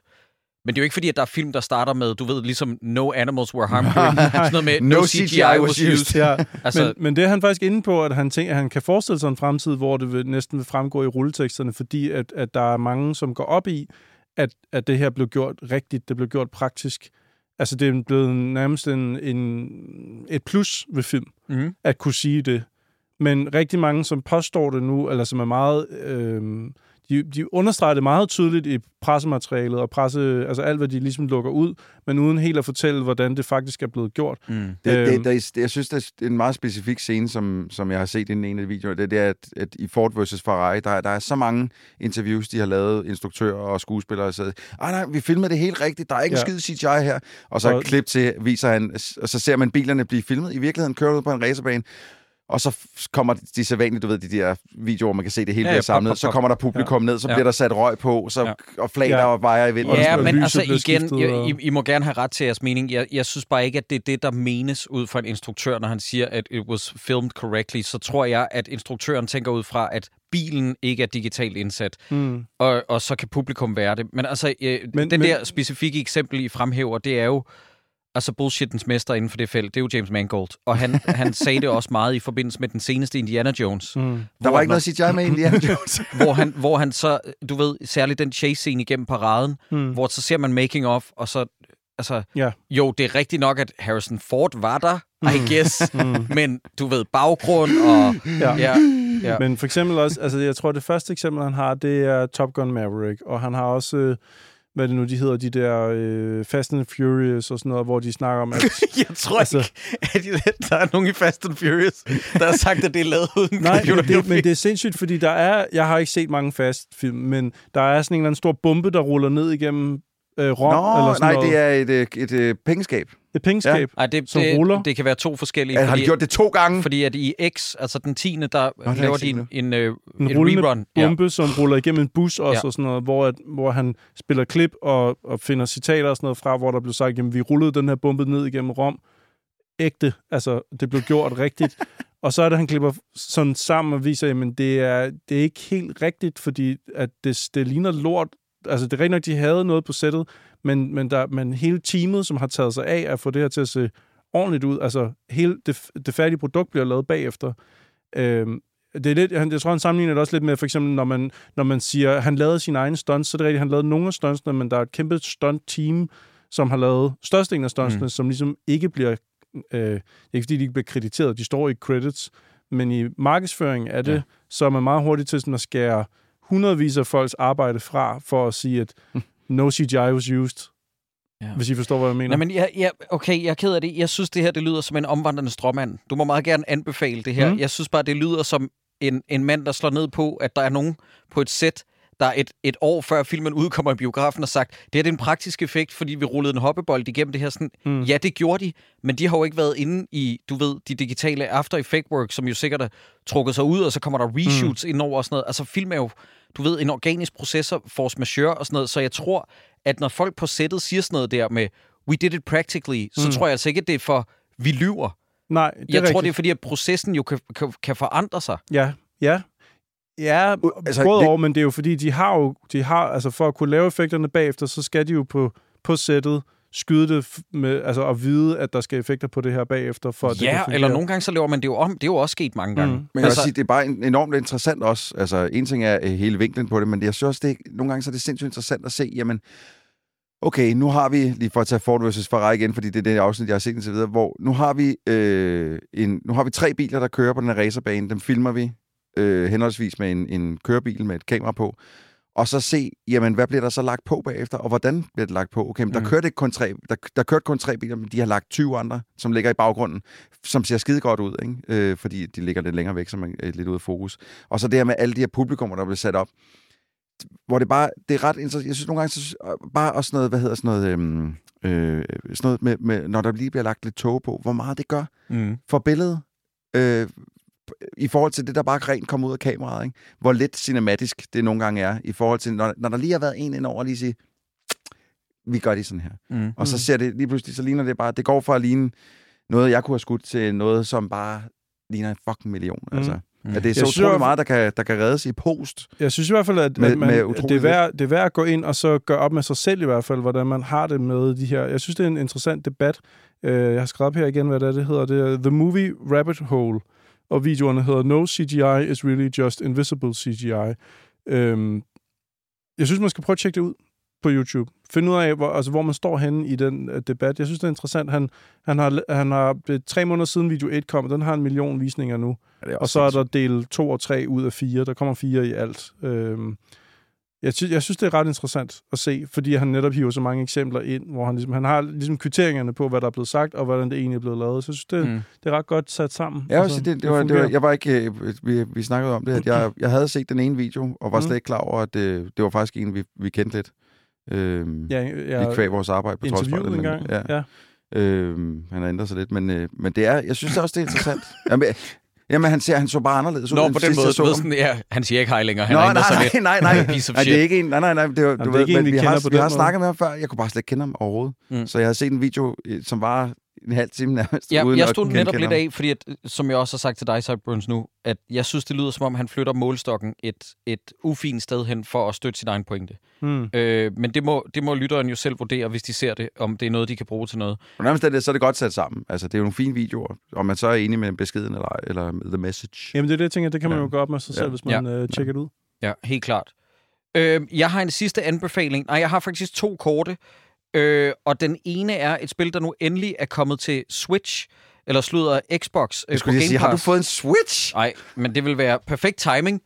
Men det er jo ikke fordi, at der er film, der starter med, du ved, ligesom No Animals Were Harmed. Sådan noget med No, CGI, was used. ja. Altså, men, men det er han faktisk inde på, at han tænker, at han kan forestille sig en fremtid, hvor det vil, næsten vil fremgå i rulleteksterne, fordi at, at der er mange, som går op i, at, at det her blev gjort rigtigt, det blev gjort praktisk. Altså, det er blevet nærmest en, en, et plus ved film, mm. at kunne sige det. Men rigtig mange, som påstår det nu, eller som er meget... Øh, de, de understreger det meget tydeligt i pressematerialet og presse, altså alt, hvad de ligesom lukker ud, men uden helt at fortælle, hvordan det faktisk er blevet gjort. Mm. Det, Øhm. det, det, jeg synes, det er en meget specifik scene, som, som jeg har set i en af videoerne. Det, det er, at, at i Ford vs. Ferrari, der, er- der er så mange interviews, de har lavet, instruktører og skuespillere, og så ah, nej, vi filmede det helt rigtigt, der er ikke Ja. en skid CGI her. Og så Og- et klip til, viser han, og så ser man bilerne blive filmet. I virkeligheden kører ud på en racerbane, og så kommer de sædvanlige, du ved, de der videoer, hvor man kan se det hele Ja, bliver samlet. pop, pop, Så pop. kommer der publikum ja. ned, så Ja. bliver der sat røg på, så, Ja. og flager Ja. og vejer i vinden. Og Ja, men altså igen, og- I, I må gerne have ret til jeres mening. Jeg, jeg synes bare ikke, at det er det, der menes ud fra en instruktør, når han siger, at it was filmed correctly. Så tror jeg, at instruktøren tænker ud fra, at bilen ikke er digitalt indsat, Mm. og, og så kan publikum være det. Men altså, øh, Men- den men- der specifikke eksempel, I fremhæver, det er jo altså bullshitens mester inden for det felt, det er jo James Mangold. Og han, han sagde det også meget i forbindelse med den seneste Indiana Jones. Mm. Der var ikke noget CGI med Indiana Jones. hvor han, hvor han så, du ved, særligt den chase-scene igennem paraden, Mm. hvor så ser man making of, og så, altså, Ja. jo, det er rigtigt nok, at Harrison Ford var der, I guess, Mm. men du ved, baggrund og, Ja. ja, ja. Men for eksempel også, altså jeg tror, det første eksempel, han har, det er Top Gun Maverick, og han har også, øh, hvad det nu, de hedder, de der øh, Fast and Furious og sådan noget, hvor de snakker om, at... Jeg tror Altså- ikke, at der er nogen i Fast and Furious, der har sagt, at det er lavet uden Nej, men det, men det er sindssygt, fordi der er, jeg har ikke set mange fast-film, men der er sådan en eller anden stor bombe, der ruller ned igennem øh, Rom, eller Nå, sådan nej, noget. det er et, et, et, et pengeskab. Et pengeskab. Ej, det, som det, ruller. det kan være to forskellige. Ja, har de gjort det to gange? Fordi at i X, altså den 10. der jeg laver de en, en, øh, En rullende rerun. Ja. bombe, som ruller igennem en bus også, Ja. ja. og sådan noget, hvor, at, hvor han spiller klip og, og finder citater og sådan noget fra, hvor der blev sagt, jamen vi rullede den her bombe ned igennem Rom. Ægte, altså det blev gjort rigtigt. Og så er det, han klipper sådan sammen og viser, jamen det er, det er ikke helt rigtigt, fordi at det, det ligner lort, Altså, det er rigtigt nok, de havde noget på sættet, men, men, der, men hele teamet, som har taget sig af at få det her til at se ordentligt ud, altså hele det, det færdige produkt bliver lavet bagefter. Øhm, det er lidt, jeg tror, han sammenligner det også lidt med, for eksempel, når man, når man siger, at han lavede sine egne stunts, så er det rigtigt, han lavede nogle af stuntsene, men der er et kæmpe stunt-team, som har lavet størstedelen af stuntsene, mm. som ligesom ikke bliver, øh, ikke fordi de ikke bliver krediteret, de står i credits, men i markedsføring er det, ja. så er man meget hurtigt til sådan at skære hundredvis af folks arbejde fra, for at sige, at no CGI was used. Ja. Hvis I forstår, hvad jeg mener. Nej, men jeg, jeg, okay, jeg er ked af det. Jeg synes, det her det lyder som en omvandrende stråmand. Du må meget gerne anbefale det her. Mm. Jeg synes bare, det lyder som en, en mand, der slår ned på, at der er nogen på et sæt, der et, et år før filmen udkommer i biografen og sagt, det her det er en praktisk effekt, fordi vi rullede en hoppebold igennem det her. Sådan, Mm. Ja, det gjorde de, men de har jo ikke været inde i, du ved, de digitale After Effect Work, som jo sikkert er trukket sig ud, og så kommer der reshoots mm. indover og sådan noget. Altså film er jo, du ved, en organisk processor, force majeure og sådan noget, så jeg tror, at når folk på sættet siger sådan noget der med, we did it practically, så Mm. tror jeg altså ikke, at det er for, vi lyver. Nej, det er Jeg tror, rigtigt. det er fordi, at processen jo kan, kan, kan forandre sig. Ja, ja. Ja, altså, både det- det... over, men det er jo fordi, de har jo, de har, altså for at kunne lave effekterne bagefter, så skal de jo på, på sættet skyde det med, altså at vide, at der skal effekter på det her bagefter, for at det Ja, fungere. eller nogle gange så laver man det jo om. Det er jo også sket mange gange. Mm. Men jeg altså, vil sige, det er bare en- enormt interessant også. Altså, en ting er øh, hele vinklen på det, men jeg synes også, det er, nogle gange så er det sindssygt interessant at se, jamen, okay, nu har vi, lige for at tage Ford vs. Ferrari igen, fordi det er det afsnit, jeg har set indtil videre, hvor nu har vi, øh, en, nu har vi tre biler, der kører på den her racerbane. Dem filmer vi øh, henholdsvis med en, en kørebil med et kamera på. Og så se, jamen, hvad bliver der så lagt på bagefter, og hvordan bliver det lagt på? Okay, men der, Mm. kørte ikke kun tre, der, der kørte kun tre biler, men de har lagt 20 andre, som ligger i baggrunden, som ser skide godt ud, ikke? Øh, fordi de ligger lidt længere væk, så man er lidt ude af fokus. Og så det her med alle de her publikummer, der bliver sat op, hvor det bare, det er ret interessant. Jeg synes nogle gange, så, bare også noget, hvad hedder sådan noget, øhm, øh, sådan noget med, med, når der lige bliver lagt lidt tog på, hvor meget det gør Mm. for billedet, øh, i forhold til det, der bare rent kommer ud af kameraet. Ikke? Hvor lidt cinematisk det nogle gange er, i forhold til, når, når der lige har været en ind over, og lige sige, vi gør det sådan her. Mm. Og så ser det lige pludselig, så ligner det bare, det går fra at ligne noget, jeg kunne have skudt, til noget, som bare ligner en fucking million. Mm. Altså, Mm. at det er så Jeg synes utrolig jo- meget, der kan, der kan reddes i post. Jeg synes i hvert fald, at, Med- at, man, med det, er værd, det er værd at gå ind og så gøre op med sig selv i hvert fald, hvordan man har det med de her. Jeg synes, det er en interessant debat. Øh, Jeg har skrevet op her igen, hvad det, er, det hedder. Det er The Movie Rabbit Hole, og videoerne hedder No CGI is really just invisible CGI. Øhm, Jeg synes, man skal prøve at tjekke det ud på YouTube. Finde ud af, hvor, altså, hvor man står henne i den uh, debat. Jeg synes, det er interessant. Han, han har, han har det er tre måneder siden video 1 kom, og den har en million visninger nu. Ja, Og så er der del 2 og 3 ud af 4. Der kommer fire i alt. Øhm, jeg, sy- jeg synes, det er ret interessant at se, fordi han netop hiver så mange eksempler ind, hvor han, ligesom, han har ligesom kvitteringerne på, hvad der er blevet sagt, og hvordan det egentlig er blevet lavet. Så jeg synes, det, mm. Det er ret godt sat sammen. Ja, altså, det, det, var, det var, jeg var ikke, øh, vi, vi snakkede om det, at jeg, jeg havde set den ene video, og var Mm. slet ikke klar over, at det, det var faktisk en, vi, vi kendte lidt. Øhm, ja, ja, I kvæg vores arbejde på det. en men- gang. Ja. Ja. Øhm, han har ændret sig lidt, men, øh, men det er, jeg synes også, det er interessant. jamen, jamen, han, ser, han så bare anderledes ud, Nå, på den måde, så ved sådan, ja, han siger ikke hej længere. Han Nå, har nej, nej, nej, nej. Piece of nej, det er ikke en, nej, nej, nej, det var, Jamen, du det er ikke ved, en, men vi vi, har, vi har måde. snakket med ham før, jeg kunne bare slet ikke kende ham overhovedet. Mm. Så jeg har set en video, som var en halv time nærmest, Ja, uden jeg stod netop lidt ham. af, fordi at, som jeg også har sagt til dig, Sideburns nu, at jeg synes, det lyder som om, han flytter målstokken et, et ufint sted hen for at støtte sin egen pointe. Hmm. Øh, men det må, det må lytteren jo selv vurdere, hvis de ser det, om det er noget, de kan bruge til noget. På nærmest er det, så er det godt sat sammen. Altså, det er jo nogle fine videoer, om man så er enig med beskeden eller, eller med the message. Jamen, det er det, jeg tænker, det kan man Ja. jo gøre op med sig selv, Ja. hvis man øh, tjekker det ud. Ja, helt klart. Øh, jeg har en sidste anbefaling. Nej, jeg har faktisk to korte. Øh, og den ene er et spil, der nu endelig er kommet til Switch, eller slutter Xbox øh, Jeg skulle lige sige, har du fået en Switch? Nej, men det vil være perfekt timing.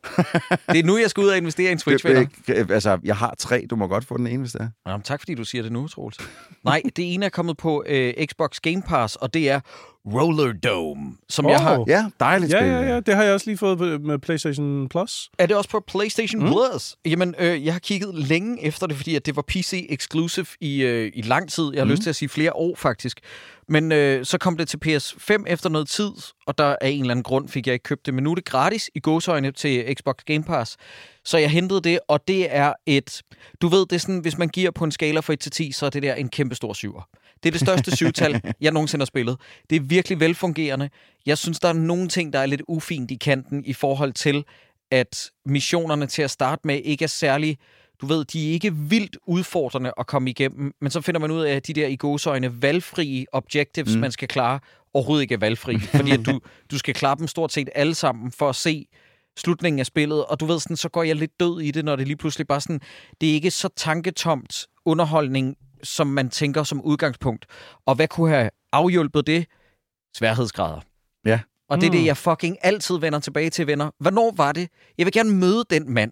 det er nu, jeg skal ud og investere i en Switch, venner. Altså, jeg har tre. Du må godt få den ene, hvis det er. Jamen, tak fordi du siger det nu, Troels. Nej, det ene er kommet på øh, Xbox Game Pass, og det er Roller Dome, som oh. jeg har... Ja, dejligt Ja, spil. ja, ja. Det har jeg også lige fået på- med PlayStation Plus. Er det også på PlayStation mm. Plus? Jamen, øh, jeg har kigget længe efter det, fordi at det var PC exclusive i, øh, i lang tid. Jeg har mm. lyst til at sige flere år, faktisk. Men øh, så kom det til PS5 efter noget tid, og der af en eller anden grund fik jeg ikke købt det. Men nu er det gratis i gåsøjne til Xbox Game Pass. Så jeg hentede det, og det er et... Du ved, det er sådan, hvis man giver på en skala fra 1 til 10, så er det der en kæmpe stor syver. Det er det største syvtal, jeg nogensinde har spillet. Det er virkelig velfungerende. Jeg synes, der er nogle ting, der er lidt ufint i kanten i forhold til, at missionerne til at starte med ikke er særlig du ved, de er ikke vildt udfordrende at komme igennem, men så finder man ud af, at de der i gåsøjne valgfrie objectives, mm. man skal klare, overhovedet ikke er valgfri, fordi at du, du skal klare dem stort set alle sammen for at se slutningen af spillet, og du ved, sådan, så går jeg lidt død i det, når det lige pludselig bare sådan, det er ikke så tanketomt underholdning, som man tænker som udgangspunkt. Og hvad kunne have afhjulpet det? Sværhedsgrader. Ja. Og det er det, Mm. jeg fucking altid vender tilbage til, venner. Hvornår var det? Jeg vil gerne møde den mand,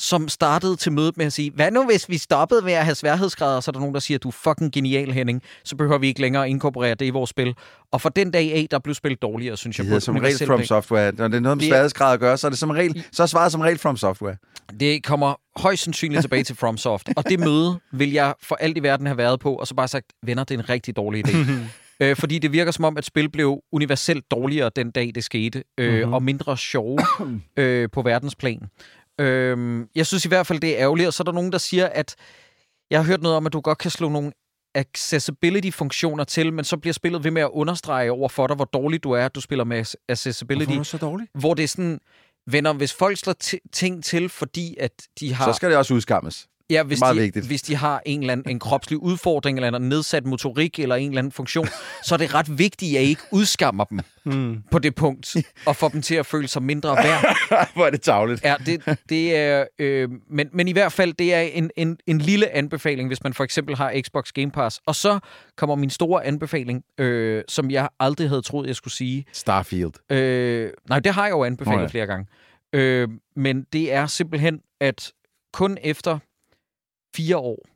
som startede til mødet med at sige, hvad nu hvis vi stoppede med at have sværhedsgrader, så er der nogen, der siger, du er fucking genial, Henning. Så behøver vi ikke længere inkorporere det i vores spil. Og for den dag af, der blev spillet dårligere, synes jeg. Det hedder som regel From. Software. Når det er noget med Det- sværhedsgrad at gøre, så er, det som regel, så er svaret som regel From Software. Det kommer højst sandsynligt tilbage til FromSoft. Og det møde vil jeg for alt i verden have været på, og så bare sagt, venner, det er en rigtig dårlig idé. øh, fordi det virker som om, at spil blev universelt dårligere den dag, det skete, øh, mm-hmm. og mindre sjove øh, på verdensplan. Øh, jeg synes i hvert fald, det er ærgerligt, og så er der nogen, der siger, at jeg har hørt noget om, at du godt kan slå nogle accessibility-funktioner til, men så bliver spillet ved med at understrege over for dig, hvor dårligt du er, at du spiller med accessibility. så dårligt? Hvor det er sådan, venner, hvis folk slår ti- ting til, fordi at de har... Så skal det også udskammes. Ja, hvis Meget de, vigtigt. hvis de har en eller anden en kropslig udfordring, eller en nedsat motorik, eller en eller anden funktion, så er det ret vigtigt, at I ikke udskammer dem Mm. på det punkt, og får dem til at føle sig mindre værd. Hvor er det tavligt. Ja, det, det er, øh, men, men i hvert fald, det er en, en, en lille anbefaling, hvis man for eksempel har Xbox Game Pass. Og så kommer min store anbefaling, øh, som jeg aldrig havde troet, jeg skulle sige. Starfield. Øh, nej, det har jeg jo anbefalet Nå ja. flere gange. Øh, men det er simpelthen, at kun efter fire år,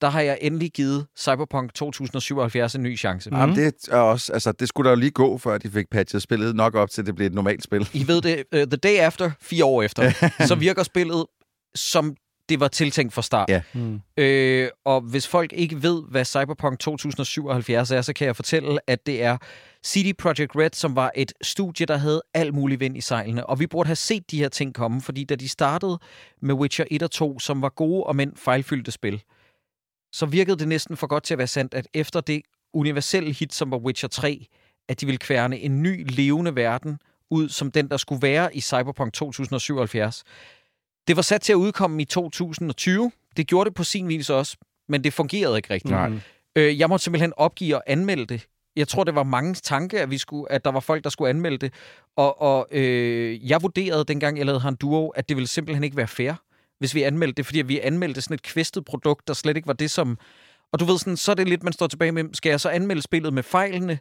der har jeg endelig givet Cyberpunk 2077 en ny chance. Mm. Jamen, det, er også, altså, det skulle der jo lige gå, før de fik patchet spillet nok op til, at det blev et normalt spil. I ved det, uh, the day after, fire år efter, så virker spillet, som det var tiltænkt fra start. Ja. Mm. Øh, og hvis folk ikke ved, hvad Cyberpunk 2077 er, så kan jeg fortælle, at det er CD Projekt Red, som var et studie, der havde alt muligt vind i sejlene. Og vi burde have set de her ting komme, fordi da de startede med Witcher 1 og 2, som var gode og men fejlfyldte spil, så virkede det næsten for godt til at være sandt, at efter det universelle hit, som var Witcher 3, at de ville kværne en ny levende verden ud, som den, der skulle være i Cyberpunk 2077. Det var sat til at udkomme i 2020. Det gjorde det på sin vis også, men det fungerede ikke rigtigt. Nej. Øh, jeg måtte simpelthen opgive at anmelde det. Jeg tror, det var mange tanke, at, vi skulle, at der var folk, der skulle anmelde det. Og, og øh, jeg vurderede, dengang jeg lavede Han Duo, at det ville simpelthen ikke være fair, hvis vi anmeldte det, fordi vi anmeldte sådan et kvæstet produkt, der slet ikke var det, som... Og du ved, sådan, så er det lidt, man står tilbage med, skal jeg så anmelde spillet med fejlene,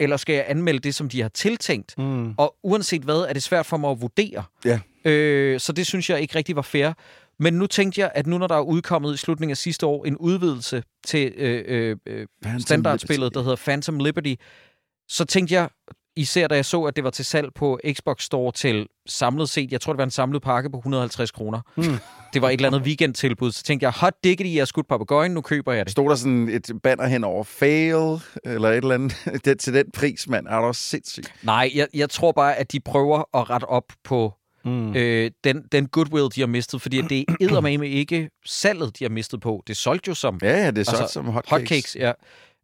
eller skal jeg anmelde det, som de har tiltænkt? Mm. Og uanset hvad, er det svært for mig at vurdere. Ja. Øh, så det synes jeg ikke rigtig var fair. Men nu tænkte jeg, at nu når der er udkommet i slutningen af sidste år en udvidelse til øh, øh, øh, standardspillet, der hedder Phantom Liberty, så tænkte jeg, især da jeg så, at det var til salg på Xbox Store til samlet set, jeg tror, det var en samlet pakke på 150 kroner. Mm. Det var et eller andet weekendtilbud, så tænkte jeg, hot diggity, jeg er skudt papagøjen, nu køber jeg det. Stod der sådan et banner hen over fail, eller et eller andet, det, til den pris, mand, er du også sindssygt. Nej, jeg, jeg tror bare, at de prøver at rette op på Mm. øh, den, den goodwill, de har mistet, fordi det er eddermame ikke salget, de har mistet på. Det solgte jo som Ja, ja, det er så Altså, som hotcakes. hotcakes. Ja.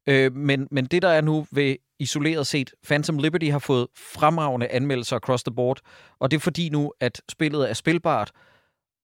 Øh, men, men det, der er nu ved isoleret set, Phantom Liberty har fået fremragende anmeldelser across the board, og det er fordi nu, at spillet er spilbart,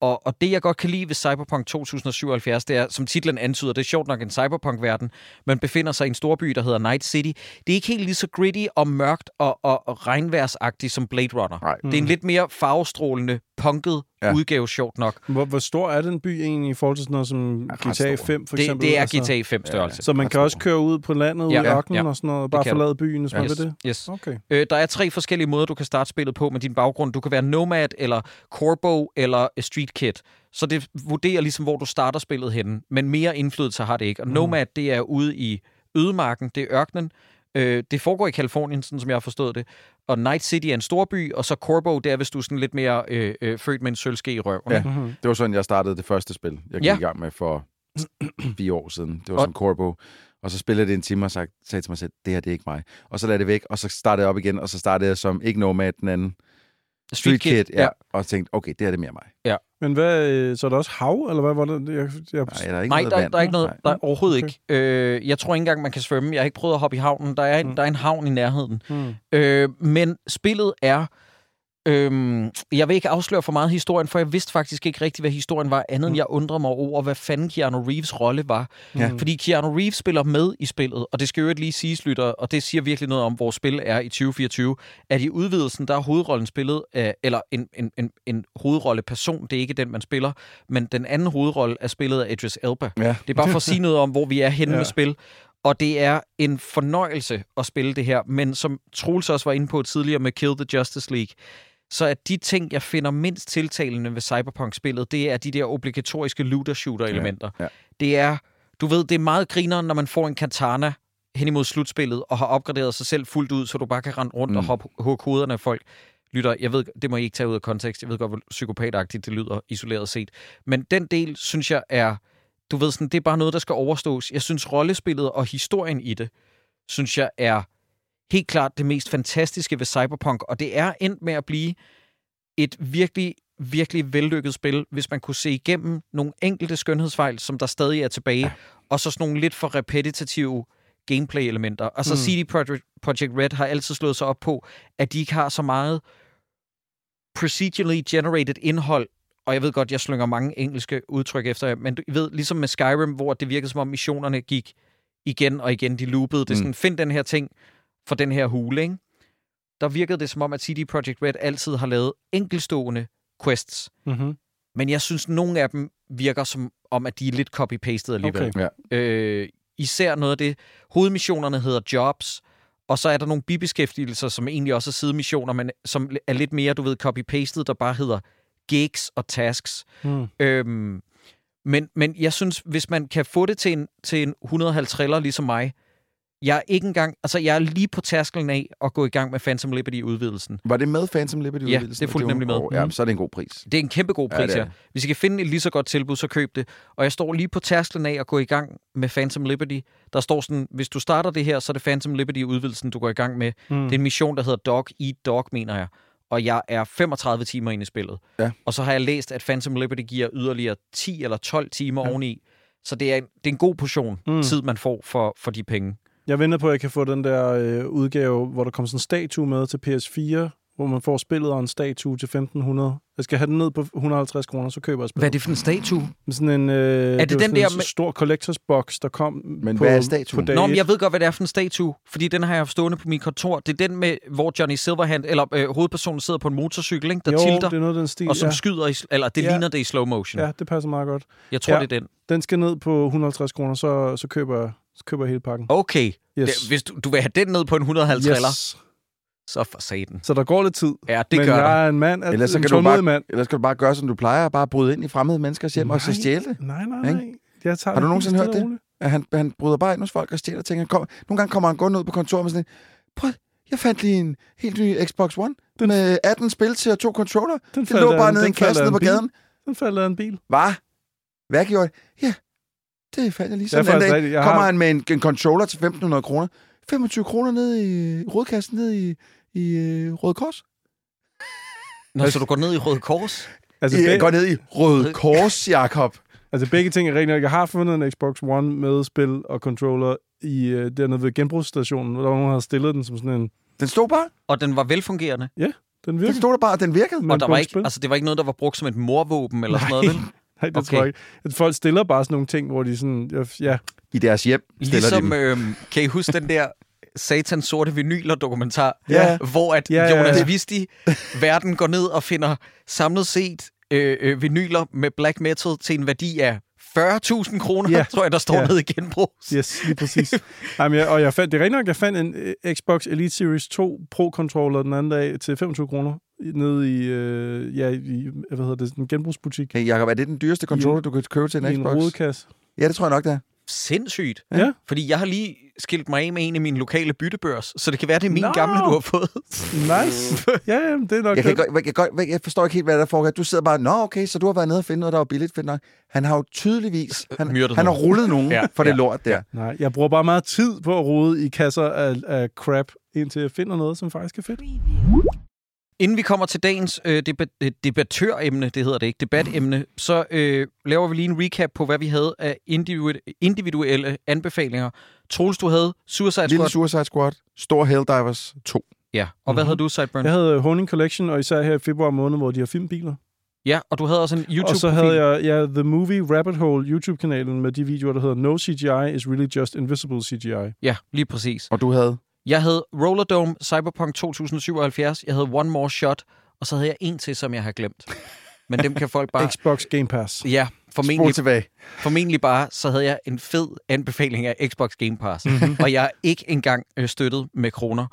og, og det, jeg godt kan lide ved Cyberpunk 2077, det er, som titlen antyder, det er sjovt nok en cyberpunk-verden, man befinder sig i en storby, der hedder Night City. Det er ikke helt lige så gritty og mørkt og, og, og regnværsagtigt som Blade Runner. Nej. Det er en lidt mere farvestrålende, punket Ja. ja. udgave, sjovt nok. Hvor, hvor stor er den by egentlig i forhold til sådan noget som Ja, GTA stor. 5 for Det, eksempel? det er Altså, GTA 5 størrelse. Så man Ret kan også køre ud på landet, ud Ja, i ja, ørkenen ja. og sådan noget, bare kan du. forlade byen, hvis man Yes, vil det? yes. Okay. Øh, der er tre forskellige måder, du kan starte spillet på med din baggrund. Du kan være Nomad, eller Corbo, eller Street Kid. Så det vurderer ligesom, hvor du starter spillet henne. Men mere indflydelse har det ikke. Og Mhm. Nomad, det er ude i ødemarken, det er ørkenen. Øh, det foregår i Kalifornien, sådan som jeg har forstået det. Og Night City er en storby, og så Corbo, det er, hvis du er sådan lidt mere øh, øh, født med en sølvske i røven. Ja. Mm-hmm. Det var sådan, jeg startede det første spil, jeg gik Ja. i gang med for fire år siden. Det var Og- som Corbo. Og så spillede det en time og sagde, sagde til mig selv, det her det er ikke mig. Og så lagde det væk, og så startede jeg op igen, og så startede jeg som ikke Nomad, den anden Street Kid. ja. Og tænkte, okay, det her det er mere mig. Men hvad, øh, så er der også hav, eller hvad var det? Jeg, jeg, Nej, der er ikke Nej, noget der, vand. der er ikke noget, der er overhovedet Okay. ikke. Øh, jeg tror ikke engang, man kan svømme. Jeg har ikke prøvet at hoppe i havnen. Der er en, Mm. der er en havn i nærheden. hmm. Øh, men spillet er Øhm, jeg vil ikke afsløre for meget historien, for jeg vidste faktisk ikke rigtigt, hvad historien var, andet end jeg undrede mig over, hvad fanden Keanu Reeves rolle var. Ja. Fordi Keanu Reeves spiller med i spillet, og det skal jo ikke lige siges, lytter, og det siger virkelig noget om, hvor spil er i 2024, at i udvidelsen, der er hovedrollen spillet af, eller en, en, en, en hovedrolleperson, det er ikke den, man spiller, men den anden hovedrolle er spillet af Idris Elba. Ja. Det er bare for at sige noget om, hvor vi er henne ja. med spil. Og det er en fornøjelse at spille det her. Men som Troels også var inde på tidligere med Kill the Justice League, så er de ting, jeg finder mindst tiltalende ved Cyberpunk-spillet, det er de der obligatoriske looter-shooter-elementer. Ja, ja. Det er, du ved, det er meget grineren, når man får en katana hen imod slutspillet og har opgraderet sig selv fuldt ud, så du bare kan rende rundt mm. og hoppe hugge hovederne af folk. Lytter, jeg ved, det må I ikke tage ud af kontekst. Jeg ved godt, hvor psykopatagtigt det lyder isoleret set. Men den del, synes jeg, er du ved, sådan, det er bare noget, der skal overstås. Jeg synes, rollespillet og historien i det, synes jeg er helt klart det mest fantastiske ved Cyberpunk, og det er endt med at blive et virkelig, virkelig vellykket spil, hvis man kunne se igennem nogle enkelte skønhedsfejl, som der stadig er tilbage, ja. og så sådan nogle lidt for repetitive gameplay-elementer. Og så Mm. CD Projekt, Projekt Red har altid slået sig op på, at de ikke har så meget procedurally generated indhold, og jeg ved godt, jeg slynger mange engelske udtryk efter men du ved, ligesom med Skyrim, hvor det virkede som om missionerne gik igen og igen, de loopede. Det er Mm. sådan, find den her ting for den her hule, ikke? Der virkede det som om, at CD Projekt Red altid har lavet enkelstående quests, Mm-hmm. men jeg synes, nogle af dem virker som om, at de er lidt copy-pasted alligevel. Okay. Ja. Øh, især noget af det. Hovedmissionerne hedder jobs, og så er der nogle bibeskæftigelser, som egentlig også er sidemissioner, men som er lidt mere, du ved, copy-pasted, der bare hedder gigs og tasks. Mm. Øhm, men, men jeg synes, hvis man kan få det til en, til en 150 ligesom mig, jeg er ikke engang, altså jeg er lige på tærskelen af at gå i gang med Phantom Liberty-udvidelsen. Var det med Phantom Liberty Ja, det er fuldt nemlig med. Ja, så er det en god pris. Det er en kæmpe god Ja, pris her. det. Hvis I kan finde et lige så godt tilbud, så køb det. Og jeg står lige på tærsklen af at gå i gang med Phantom Liberty. Der står sådan, hvis du starter det her, så er det Phantom Liberty-udvidelsen, du går i gang med. Mm. Det er en mission, der hedder Dog Eat Dog, mener jeg. Og jeg er 35 timer inde i spillet. Ja. Og så har jeg læst, at Phantom Liberty giver yderligere 10 eller 12 timer Ja. ja. oveni. Så det er, en, det er en god portion Mm. mm. tid, man får for, for de penge. Jeg venter på, at jeg kan få den der øh, udgave, hvor der kommer sådan en statue med til PS4, hvor man får spillet og en statue til 1500. Jeg skal have den ned på 150 kroner, så køber jeg spillet. Hvad er det for en statue? Sådan en, øh, det var den sådan der en med- stor collectors box, der kom Men på, hvad er statuen? på Nå, men jeg ved godt, hvad det er for en statue, fordi den har jeg haft stående på mit kontor. Det er den med, hvor Johnny Silverhand, eller øh, hovedpersonen sidder på en motorcykel, ikke, der jo, tilter, det er noget den stil. og som ja. skyder, i, eller det Ja. ligner det i slow motion. ja, det passer meget godt. Jeg tror, Ja. det er den. Den skal ned på 150 kroner, så, så, køber, jeg, så køber jeg hele pakken. Okay, Yes. det, hvis du, du vil have den ned på en 150 yes. så for satan. Så der går lidt tid. Ja, det men gør jeg der. er en mand, at, Ellers så en kan du bare- mand. Ellers skal du bare gøre, som du plejer, og bare bryde ind i fremmede menneskers hjem og så Nej. stjæle det. Nej, nej, Ikke? nej. Jeg tager Har du det nogensinde hørt det? At han, han bryder bare ind hos folk og stjæler ting. Han kom, nogle gange kommer han gående ud på kontoret med sådan en, prøv, jeg fandt lige en helt ny Xbox One Den- med 18 spil til og to controller. Den Det faldt lå bare en- nede i den en kasse nede på bil. gaden. Den faldt af en bil. Hvad? Hvad gjorde jeg? Ja, det fandt jeg lige er sådan en dag. Jeg Kommer har- han med en, en controller til 1.500 kroner. 25 kroner ned i rådkassen ned i, i øh, Røde Kors. Nå, så du går ned i Røde Kors? Altså, be- går ned i Røde Kors, Jakob. altså begge ting er rigtigt. nok. Jeg har fundet en Xbox One med spil og controller i, øh, dernede ved genbrugsstationen, hvor der var nogen, der havde stillet den som sådan en... Den stod bare. Og den var velfungerende. Den Den virker. stod der bare, og den virkede. Men og der var ikke, spil. altså, det var ikke noget, der var brugt som et morvåben eller sådan Nej. noget, vel? Nej, det Okay. tror jeg ikke. At folk stiller bare sådan nogle ting, hvor de sådan... Ja, I deres hjem stiller Ligesom, de dem. øhm, kan I huske den der Satans sorte vinyler-dokumentar, Ja. hvor at Ja, ja, Jonas ja. Visti, verden går ned og finder samlet set øh, øh, vinyler med black metal til en værdi af 40.000 kroner, Ja. tror jeg, der står Ja. nede i genbrugs. yes, lige præcis. Jamen, jeg, og jeg fandt, det er nok, jeg fandt en øh, Xbox Elite Series 2 Pro-controller den anden dag til 25 kroner nede i, øh, ja, i, hvad hedder det, en genbrugsbutik. Hey, Jacob, er det den dyreste controller, du kan købe til I en en Xbox? rodekasse. Ja, det tror jeg nok, det er. Sindssygt. Ja. Fordi jeg har lige skilt mig af med en af mine lokale byttebørs, så det kan være, det er min Nå. gamle, du har fået. Nice. ja, ja, det er nok Jeg, kan godt, jeg, godt, jeg forstår ikke helt, hvad der foregår. Du sidder bare, nå okay, så du har været nede og finde noget, der var billigt. Fedt nok. Han har jo tydeligvis, han, Myrdet han har nogen. rullet nogen Ja, for det ja, lort der. Nej, jeg bruger bare meget tid på at rode i kasser af, af crap, indtil jeg finder noget, som faktisk er fedt. Inden vi kommer til dagens øh, debat, øh, debattøremne, det hedder det ikke, debatemne, så øh, laver vi lige en recap på, hvad vi havde af individu- individuelle anbefalinger. Troels, du havde Suicide Lille Squad. Suicide Squad, Stor Helldivers 2. Ja, og hvad Mhm. havde du, Sideburn? Jeg havde Honing Collection, og især her i februar måned, hvor de har filmbiler. Ja, og du havde også en YouTube-profil. Og så havde jeg ja, The Movie Rabbit Hole YouTube-kanalen med de videoer, der hedder No CGI is really just invisible CGI. Ja, lige præcis. Og du havde? Jeg havde Rollerdome, Cyberpunk 2077, jeg havde One More Shot, og så havde jeg en til, som jeg har glemt. Men dem kan folk bare... Xbox Game Pass. Ja, formentlig, tilbage. formentlig bare, så havde jeg en fed anbefaling af Xbox Game Pass. Mhm. Mm-hmm. Og jeg er ikke engang øh, støttet med kroner.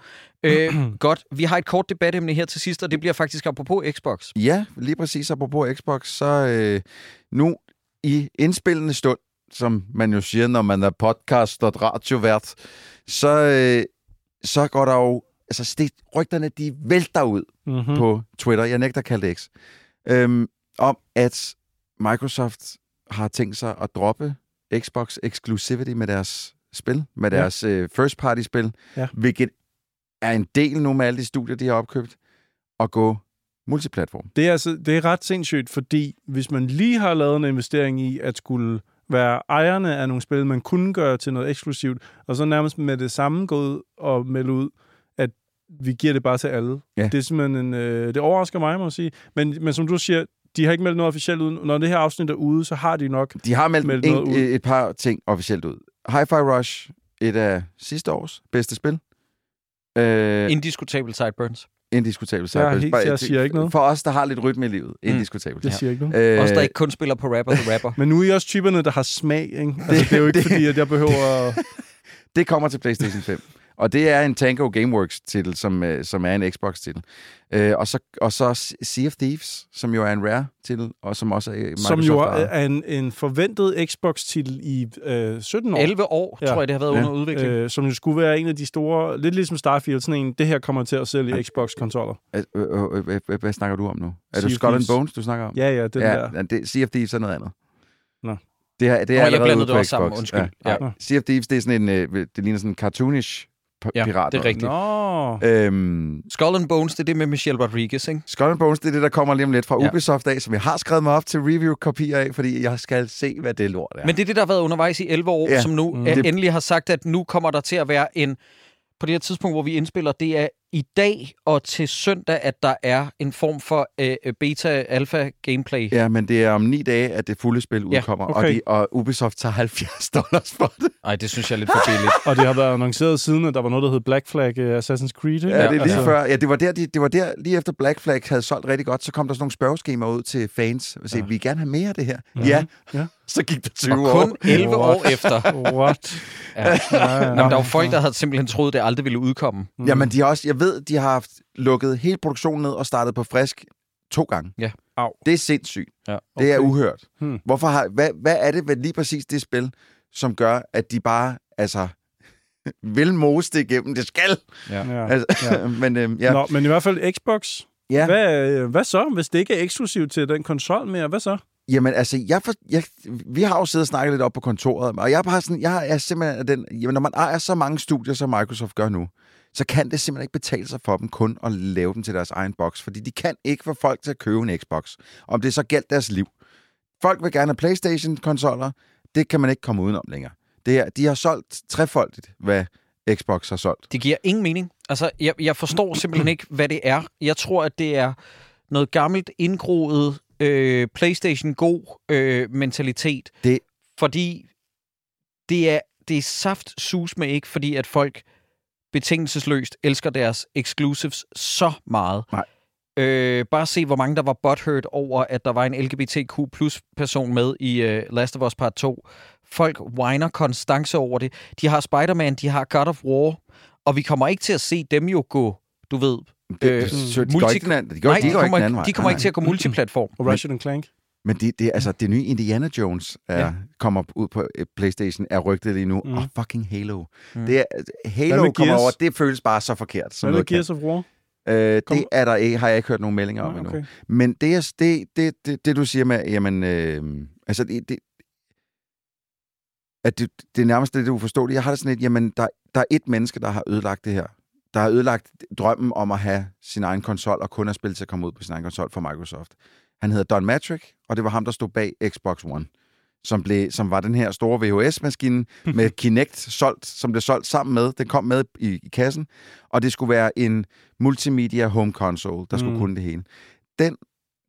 Øh, godt, vi har et kort debatemne her til sidst, og det bliver faktisk apropos Xbox. Ja, lige præcis apropos Xbox, så øh, nu i indspillende stund, som man jo siger, når man er podcast og radiovært, så, øh, så går der jo, altså det, rygterne, de vælter ud Mm-hmm. mm. på Twitter, jeg nægter at kalde det X, øhm, om at Microsoft har tænkt sig at droppe Xbox exclusivity med deres spil, med Ja. deres øh, first party spil, Ja. hvilket er en del nu med alle de studier, de har opkøbt, at gå multiplatform. Det er, altså, det er ret sindssygt, fordi hvis man lige har lavet en investering i at skulle være ejerne af nogle spil, man kunne gøre til noget eksklusivt, og så nærmest med det samme gå ud og melde ud, at vi giver det bare til alle. Ja. Det er simpelthen en, øh, det overrasker mig, må jeg sige. Men, men som du siger, de har ikke meldt noget officielt ud. Når det her afsnit er ude, så har de nok. De har meldt, Meldt en, noget ud. et par ting officielt ud. Hi-Fi Rush, et af sidste års bedste spil. Øh, Indiskutabel Sideburns. Indiskutabelt. Jeg er Cypress. helt- Bare- jeg siger ikke noget. For os, der har lidt rytme i livet. Indiskutabelt. Det siger ikke noget. Øh, Også der ikke kun spiller på Rapper the Rapper. Men nu er I også typerne, der har smag, ikke? Altså, det er jo ikke det- fordi, at jeg behøver... Det kommer til PlayStation 5. Og det er en Tango Gameworks-titel, som, øh, som er en Xbox-titel. Øh, og, så, og så Sea of Thieves, som jo er en Rare-titel, og som også er Microsoft som jo er, er en, en forventet Xbox-titel i øh, 17 år. 11 år, Ja. tror jeg, det har været Ja. under udvikling. øh, som jo skulle være en af de store, lidt ligesom Starfield, sådan en, det her kommer til at sælge Xbox-konsoller. Øh, øh, hvad, snakker du om nu? Er det Skull and. Bones, du snakker om? Ja, ja, den ja, der. ja, det, Sea of Thieves er noget andet. Nå. Det, her, det er Nå, jeg allerede blandede ude det på også sammen, Xbox. undskyld. Ja. Ja. Ja. Sea of Thieves, det er sådan en, det ligner sådan en cartoonish Ja, det er rigtigt. Nå, Øhm, Skull and Bones, det er det med Michelle Rodriguez, ikke? Skull and Bones, det er det, der kommer lige om lidt fra Ja. Ubisoft af, som jeg har skrevet mig op til review-kopier af, fordi jeg skal se, hvad det lort er. Men det er det, der har været undervejs i 11 år, Ja. som nu Mm. endelig har sagt, at nu kommer der til at være en... På det her tidspunkt, hvor vi indspiller, det er i dag og til søndag, at der er en form for øh, beta-alpha-gameplay. Ja, men det er om ni dage, at det fulde spil Ja, udkommer, okay. og, de, og Ubisoft tager 70 dollars for det. Nej, det synes jeg er lidt for billigt. og det har været annonceret siden, at der var noget, der hed Black Flag uh, Assassin's Creed. Ikke? Ja, det er lige altså- før. Ja, det var, der, de, det var der, lige efter Black Flag havde solgt rigtig godt, så kom der sådan nogle spørgeskemaer ud til fans, og sagde, Ja. vi vil gerne have mere af det her. Mhm. Ja, Ja. så gik der 20 Og år. kun 11 år efter. What? Ja. Ja, ja, Nå, men der var folk, der havde simpelthen troet, det aldrig ville udkomme. Mm. Jamen, de har også, jeg ved, de har haft lukket hele produktionen ned og startet på frisk to gange. Ja. Au. Det er sindssygt. Ja. Det er Okay. uhørt. Hmm. Hvorfor har, hvad, hvad er det ved lige præcis det spil, som gør, at de bare, altså, vil mose det igennem? Det skal! Ja. Altså, Ja. men øhm, ja. Nå, men i hvert fald Xbox. ja. Hvad, øh, hvad så, hvis det ikke er eksklusivt til den konsol mere? Hvad så? Jamen, altså, jeg for, jeg, vi har jo siddet og snakket lidt op på kontoret, og jeg er bare sådan, jeg er simpelthen den, jamen, når man ejer så mange studier, som Microsoft gør nu, så kan det simpelthen ikke betale sig for dem kun at lave dem til deres egen boks, fordi de kan ikke få folk til at købe en Xbox, om det så gælder deres liv. Folk vil gerne have Playstation-konsoller, det kan man ikke komme udenom længere. Det er, de har solgt trefoldigt, hvad Xbox har solgt. Det giver ingen mening. Altså, jeg, jeg forstår simpelthen ikke, hvad det er. Jeg tror, at det er noget gammelt, indgroet øh, PlayStation-god øh, mentalitet. Det- Fordi det er, det er saft sus med ikke, fordi at folk betingelsesløst elsker deres exclusives så meget. Nej. Øh, bare se, hvor mange der var butthurt over, at der var en LGBTQ plus person med i øh, Last of Us Part 2. Folk whiner konstance over det. De har Spider-Man, de har God of War, og vi kommer ikke til at se dem jo gå, du ved... Det, Øh, øh, så de multi- de går, Nej, de de går ikke kommer, den anden ikke, vej. de kommer Nej, ikke til at gå multiplatform. Og Ratchet and Clank? Men det, det, altså, det nye Indiana Jones er, Ja. kommer ud på øh, PlayStation, er rygtet lige nu. Mm. Og fucking Halo. Mm. Det er, Halo kommer Gears? over, det føles bare så forkert. Som Hvad med Gears of War? kan. øh, Kom- det er der ikke, har jeg ikke hørt nogen meldinger om Ah, endnu. okay. Men det, det, det, det, det, du siger med, jamen, øh, altså, det, det, at det, det er nærmest det, du forstår. Jeg har det sådan lidt, jamen, der, der er et menneske, der har ødelagt det her. Der har ødelagt drømmen om at have sin egen konsol, og kun at spille til at komme ud på sin egen konsol for Microsoft. Han hedder Don Matrick, og det var ham, der stod bag Xbox One. som, blev, som var den her store VHS-maskine med Kinect solgt, som blev solgt sammen med. Den kom med i, i kassen, og det skulle være en multimedia home console, der skulle Mm. kunne det hele. Den,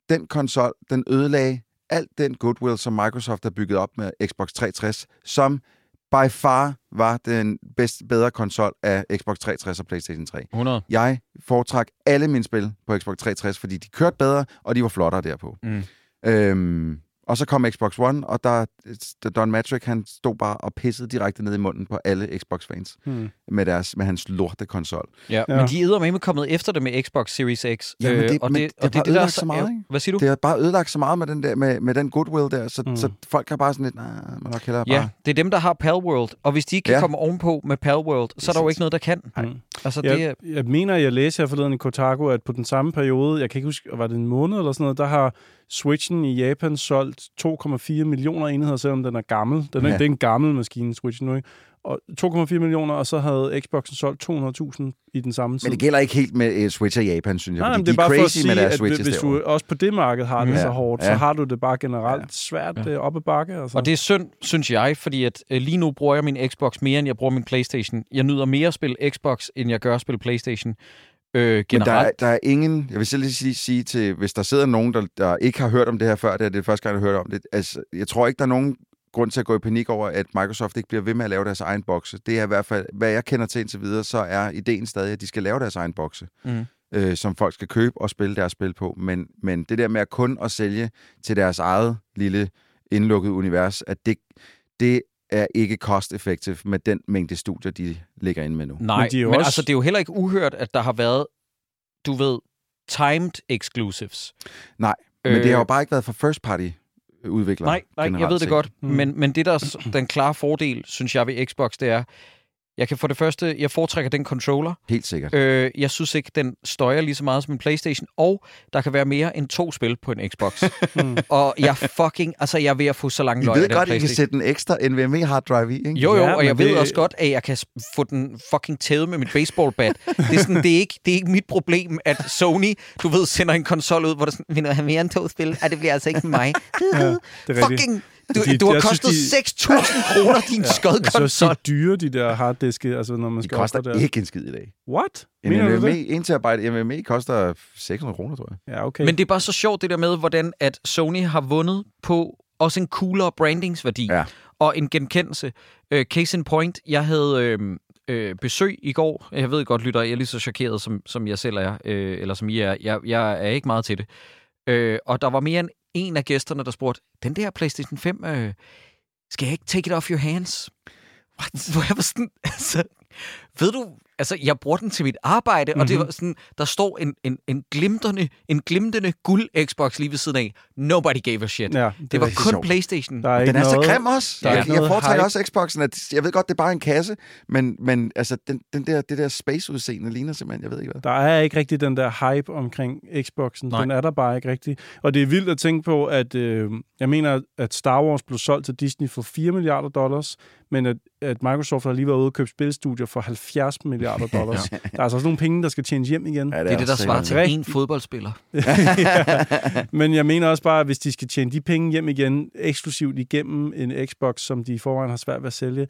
den konsol, den ødelagde alt den goodwill, som Microsoft har bygget op med Xbox 360, som by far var den bedste, bedre konsol af Xbox 360 og PlayStation 3. 100. Jeg foretrak alle mine spil på Xbox 360, fordi de kørte bedre, og de var flottere derpå. Mm. Øhm, og så kom Xbox One, og der, der Don Matrick, han stod bare og pissede direkte ned i munden på alle Xbox-fans Hmm. med, deres, med hans lorte konsol. Ja, Ja. men de er med kommet efter det med Xbox Series X. Ja, men det- Øh, og men det, det har og det, er bare det der er så meget, ikke? Hvad siger du? Det har bare ødelagt så meget med den, der, med, med den goodwill der, så, Mm. så folk har bare sådan lidt, nej, man nok hellere Ja, bare... det er dem, der har Palworld. Og hvis de ikke kan Ja. komme ovenpå med Palworld, så er der jo ikke noget, der kan. Mm. Altså, det er... Jeg, jeg mener, jeg læste her forleden i Kotaku, at på den samme periode, jeg kan ikke huske, var det en måned eller sådan noget, der har Switchen i Japan solgt 2,4 millioner enheder, selvom den er gammel. Den er, Ja. Det er en gammel maskine, Switchen nu, ikke? Og 2,4 millioner, og så havde Xboxen solgt 200.000 i den samme tid. Men det gælder ikke helt med uh, Switch og Japan, synes jeg, Nej, men det er de bare er for at crazy sige, med deres at Switches hvis du derovre. også på det marked har det Ja. så hårdt, så Ja. har du det bare generelt Ja. svært Ja. ja. op ad bakke. Altså. Og det er synd, synes jeg, fordi at øh, lige nu bruger jeg min Xbox mere, end jeg bruger min Playstation. Jeg nyder mere at spille Xbox, end jeg gør at spille Playstation. Øh, Men generelt. der er, der er ingen, jeg vil selv lige sige, sige til, hvis der sidder nogen, der, der ikke har hørt om det her før, det er det første gang, jeg har hørt om det, altså, jeg tror ikke, der er nogen grund til at gå i panik over, at Microsoft ikke bliver ved med at lave deres egen bokse. Det er i hvert fald, hvad jeg kender til indtil videre, så er ideen stadig, at de skal lave deres egen bokse, Mhm. øh, som folk skal købe og spille deres spil på. Men, men det der med at kun at sælge til deres eget lille indlukket univers, at det, det er ikke cost-effective med den mængde studier, de ligger inde med nu. Nej, Men de er men også- altså, det er jo heller ikke uhørt, at der har været, du ved, timed exclusives. Nej, Men det har jo Øh, bare ikke været for first party udviklere. Nej, nej, jeg ved det set. godt. Mm. Men, men det, der er den klare fordel, synes jeg ved Xbox, det er, jeg kan for det første, jeg foretrækker den controller. Helt sikkert. Øh, jeg synes ikke, den støjer lige så meget som en Playstation, og der kan være mere end to spil på en Xbox. Mm. og jeg fucking, altså jeg er ved at få så lange I løg af ved den godt, at I kan sætte en ekstra NVMe hard drive i, ikke? Jo, jo, Ja, og jeg men ved det- også godt, at jeg kan få den fucking tævet med mit baseballbat. det, er sådan, det, er ikke, det er ikke mit problem, at Sony, du ved, sender en konsol ud, hvor der sådan, vil du have mere end to spil? Ej, det bliver altså ikke mig. Ja, det er rigtigt. Du, De- du har kostet de- 6.000 kroner, din ja, skød Jeg synes, de dyre, de der harddiske, altså når man De skal koster op der. ikke en skid i dag. What? En Mener du det? NVMe, en terabyte NVMe koster 600 kroner, tror jeg. Ja, okay. Men det er bare så sjovt, det der med, hvordan at Sony har vundet på også en coolere brandingsværdi Ja. og en genkendelse. Uh, case in point, jeg havde øh, øh, besøg i går. Jeg ved godt, lytter, jeg er lige så chokeret, som, som jeg selv er, øh, eller som I er. Jeg, jeg er ikke meget til det. Øh, og der var mere end en af gæsterne, der spurgte, den der PlayStation 5, øh, skal jeg ikke take it off your hands? What? Hvor jeg var sådan, altså, ved du, altså, jeg bruger den til mit arbejde, mm-hmm. og det Mhm. var sådan, der står en, en, en, glimtende, en glimtende guld Xbox lige ved siden af. Nobody gave a shit. ja, Det, det var kun sjovt. PlayStation. Der er Den er så noget, grim også. der er Jeg, jeg foretrækker også Xboxen. At, jeg ved godt, det er bare en kasse, men, men altså, den, den der, det der space-udseende ligner simpelthen, jeg ved ikke hvad. Der er ikke rigtig den der hype omkring Xboxen. Nej. Den er der bare ikke rigtig. Og det er vildt at tænke på, at øh, jeg mener, at Star Wars blev solgt til Disney for 4 milliarder dollars, men at, at Microsoft har lige været ude og købe spilstudier for 70 milliarder dollars. Der er altså også nogle penge, der skal tjenes hjem igen. Ja, Det er det, der også svarer sikkert. til en fodboldspiller. Men jeg mener også bare, at hvis de skal tjene de penge hjem igen, eksklusivt igennem en Xbox, som de i forvejen har svært ved at sælge,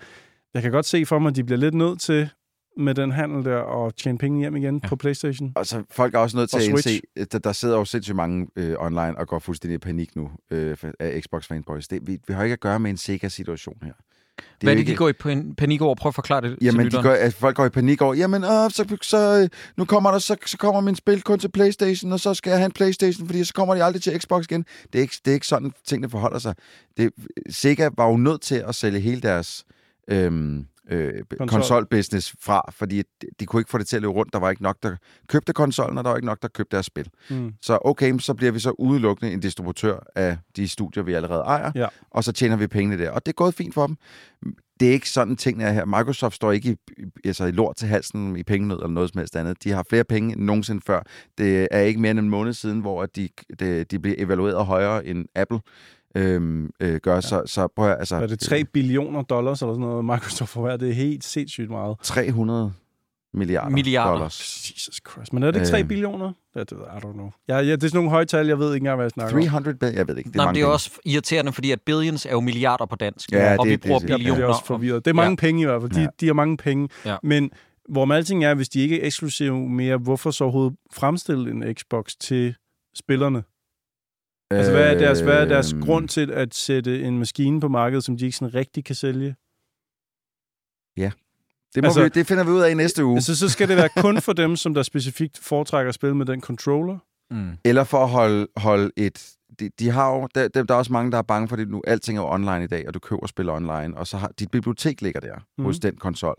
jeg kan godt se for mig, at de bliver lidt nødt til med den handel der og tjene penge hjem igen Ja. ja. på Playstation. Og så folk er også nødt til Og at indse, der, der sidder jo sindssygt mange øh, online og går fuldstændig i panik nu øh, af Xbox fanboys. Det, vi, vi har ikke at gøre med en Sega-situation her. Det Hvad er det, de går i pan- panik over? Prøv at forklare det til Jamen, de går, at folk går i panik over, jamen, åh, så, så, øh, nu kommer der, så, så kommer min spil kun til Playstation, og så skal jeg have en Playstation, fordi så kommer de aldrig til Xbox igen. Det er ikke, det er ikke sådan, tingene forholder sig. Det, Sega var jo nødt til at sælge hele deres øhm, øh, Konsol. konsolbusiness fra, fordi de, de kunne ikke få det til at løbe rundt. Der var ikke nok, der købte konsollen, og der var ikke nok, der købte deres spil. Mm. Så okay, så bliver vi så udelukkende en distributør af de studier, vi allerede ejer, Ja. og så tjener vi pengene der. Og det er gået fint for dem. Det er ikke sådan, tingene er her. Microsoft står ikke i, altså i lort til halsen i pengenød eller noget som helst andet. De har flere penge end nogensinde før. Det er ikke mere end en måned siden, hvor de, de, de bliver evalueret højere end Apple øhm, øh, gør. Ja. Så, så prøv at, altså, Er det 3 billioner dollars eller sådan noget, Microsoft får hver? Det er helt sindssygt meget. 300 milliarder, Milliarder. dollars. Jesus Christ. Men er det ikke 3 Øhm. billioner? Det I don't know. Ja, ja, det er sådan nogle høje tal, jeg ved ikke engang, hvad jeg snakker om. 300 bill- jeg ved ikke, det er Nej, mange det er penge. også irriterende, fordi at billions er jo milliarder på dansk. Ja, og det- vi det- bruger det- billioner. bliver også forvirret. Det er mange ja. penge i hvert fald. De, Ja. de har mange penge. Ja. Men hvor med alting er, hvis de ikke er eksklusive mere, hvorfor så overhovedet fremstille en Xbox til spillerne? Altså, hvad er deres, hvad er deres Øhm, grund til at sætte en maskine på markedet, som de ikke sådan rigtig kan sælge? Det, må Altså- vi, det finder vi ud af i næste uge. Altså, så skal det være kun for dem, som der specifikt foretrækker at spille med den controller. Mm. Eller for at holde, holde et... De, de har jo, der, der, er også mange, der er bange for det nu. Alting er jo online i dag, og du køber spil online, og så har dit bibliotek ligger der mm. hos den konsol.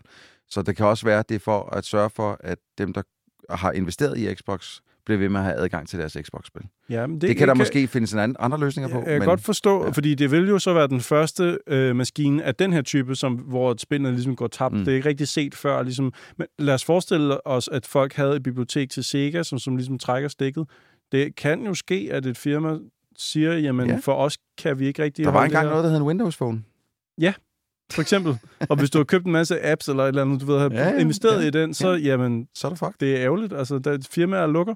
Så det kan også være, at det er for at sørge for, at dem, der har investeret i Xbox, bliver ved med at have adgang til deres Xbox-spil. Ja, men Det, det kan der kan, måske findes en anden, andre løsninger på. Jeg, kan men, godt forstå, ja. ja. fordi det vil jo så være den første øh, maskine af den her type, som, hvor spillene ligesom går tabt. Mm. Det er ikke rigtig set før. Ligesom. Men lad os forestille os, at folk havde et bibliotek til Sega, som, som ligesom trækker stikket. Det kan jo ske, at et firma siger, jamen Ja. ja. for os kan vi ikke rigtig der var engang noget, der hed en Windows Phone. For eksempel. og hvis du har købt en masse apps eller et eller andet, du ved, har Ja, ja, ja, investeret ja, i den, så jamen, Så er det fuck. det er ærgerligt. Altså, der firmaer lukker.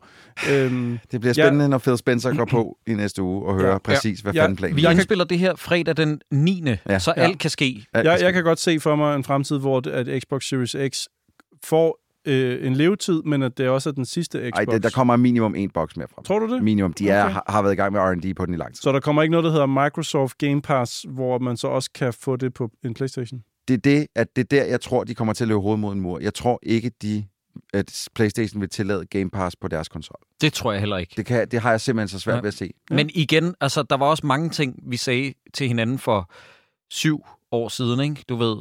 Øhm, Det bliver Ja. spændende, når Phil Spencer går på i næste uge og hører Ja. præcis, hvad Ja. fanden planen Vi er. Jeg kan- indspiller det her fredag den 9., Ja. så Ja. alt kan ske. Alt jeg, jeg kan godt se for mig en fremtid, hvor at Xbox Series X får øh, en levetid, men at det også er den sidste Xbox. Ej, det, der kommer minimum en boks mere frem. Tror du det? Minimum. De er, Okay. har, har været i gang med R&D på den i lang tid. Så der kommer ikke noget, der hedder Microsoft Game Pass, hvor man så også kan få det på en PlayStation? det er det, at det er der, jeg tror, de kommer til at løbe hovedet mod en mur. Jeg tror ikke, de, at PlayStation vil tillade Game Pass på deres konsol. Det tror jeg heller ikke. Det, kan, det har jeg simpelthen så svært ja. ved at se. Ja. Men igen, altså, der var også mange ting, vi sagde til hinanden for syv år siden, ikke? Du ved,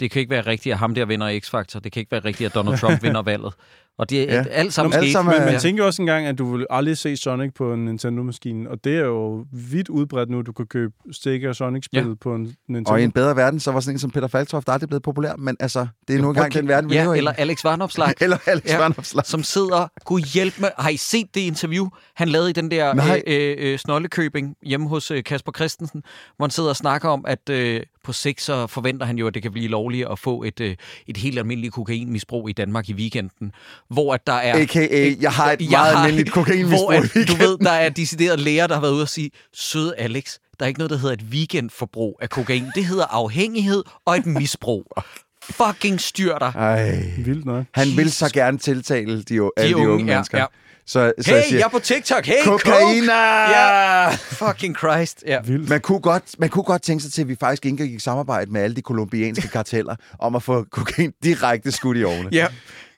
det kan ikke være rigtigt, at ham der vinder X-Factor. Det kan ikke være rigtigt, at Donald Trump vinder valget. Og det er Ja. alt sammen Alle sket. sammen Men man Ja. tænker jo også engang, at du vil aldrig se Sonic på en Nintendo-maskine, og det er jo vidt udbredt nu, at du kan købe Sega og Sonic-spil Ja. på en Nintendo. Og i en bedre verden, så var sådan en som Peter Falktoft aldrig blevet populær, men altså, det er nu engang den verden, vi ja, lever i. eller Alex Varnopslag. eller Alex Ja. Vanopslag. som sidder, kunne hjælpe med... Har I set det interview, han lavede i den der Nej. øh, øh, snollekøbing hjemme hos øh, Kasper Christensen, hvor han sidder og snakker om, at øh, på sigt så forventer han jo, at det kan blive lovligt at få et, øh, et helt almindeligt kokainmisbrug i Danmark i weekenden, hvor at der er... A.k.a. jeg har et Jeg meget har- almindeligt kokainmisbrug Hvor at, du ved, der er deciderede læger, der har været ude og sige, søde Alex, der er ikke noget, der hedder et weekendforbrug af kokain. Det hedder afhængighed og et misbrug. Fucking styr dig. Ej. Vildt nok. Han vil så gerne tiltale de, de alle de unge, unge ja, mennesker. ja. Så, så Hey, jeg siger, jeg er på TikTok. Hey, kokainer! Coke! Ja, fucking Christ. Ja. Vildt. Man kunne, godt, man kunne godt tænke sig til, at vi faktisk indgik i samarbejde med alle de kolumbianske karteller om at få kokain direkte skudt i ovene. Ja.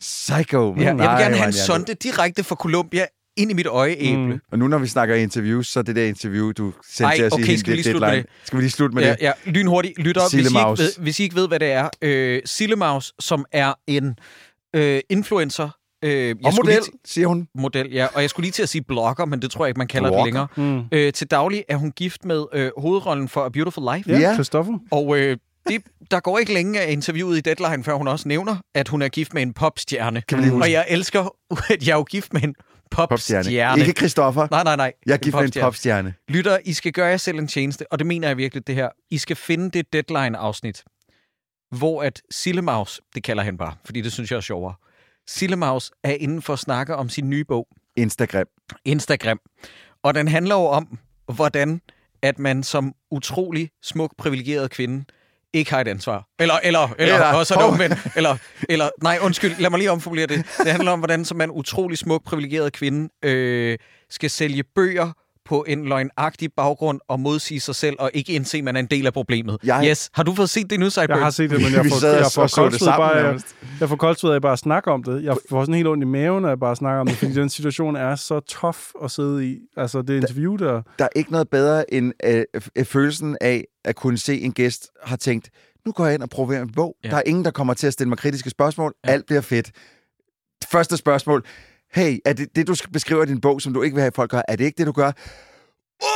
Psycho. Ja, jeg vil gerne have en man, sonde direkte fra Colombia ind i mit øjeæble. Mm. Og nu når vi snakker interviews, så er det der interview, du sendte Ej, til os okay, i skal vi lige med deadline. Skal vi lige slutte med Ja, det? ja, lynhurtigt. Lytter, hvis I, ikke ved, hvis I ikke ved, hvad det er. Øh, Sillemaus, som er en øh, influencer. Øh, jeg Og model, Lige siger hun. til, model, ja. Og jeg skulle lige til at sige blogger, men det tror jeg ikke, man kalder Blogger. det længere. Mm. Øh, til daglig er hun gift med øh, hovedrollen for A Beautiful Life. Ja, ja. Christoffer. Og øh, det, der går ikke længe af interviewet i Deadline, før hun også nævner, at hun er gift med en popstjerne. Kan vi lige huske? Og jeg elsker, at jeg er gift med en popstjerne. Popstjerne. Ikke Christoffer. Nej, nej, nej. Jeg er gift med en popstjerne. popstjerne. Lytter, I skal gøre jer selv en tjeneste, og det mener jeg virkelig det her. I skal finde det Deadline-afsnit, hvor at Sillemaus, det kalder han bare, fordi det synes jeg er sjovere. Sillemaus er inden for at snakke om sin nye bog, Instagram. Instagram. Og den handler jo om, hvordan at man som utrolig smuk, privilegeret kvinde ikke har et ansvar. Eller, eller, eller, Eller- også er det omvendt. Eller, eller, nej, undskyld, lad mig lige omformulere det. Det handler om, hvordan som man utrolig smuk, privilegeret kvinde øh, skal sælge bøger på en løgnagtig baggrund og modsige sig selv og ikke indse, at man er en del af problemet. Jeg- Yes. Har du fået set det nu, Sideburn? Jeg har set det, men jeg får, jeg får sammen bare, nærmest. jeg får koldsved af bare at snakke om det. Jeg får sådan helt ondt i maven, når jeg bare snakker om det, fordi den situation er så tough at sidde i. Altså, det interview der... Der er ikke noget bedre end øh, øh, følelsen af at kunne se en gæst har tænkt, nu går jeg ind og promoverer en bog. Ja. Der er ingen, der kommer til at stille mig kritiske spørgsmål. Ja. Alt bliver fedt. Første spørgsmål. Hey, er det det, du beskriver i din bog, som du ikke vil have, folk gør? Er det ikke det, du gør? Uh,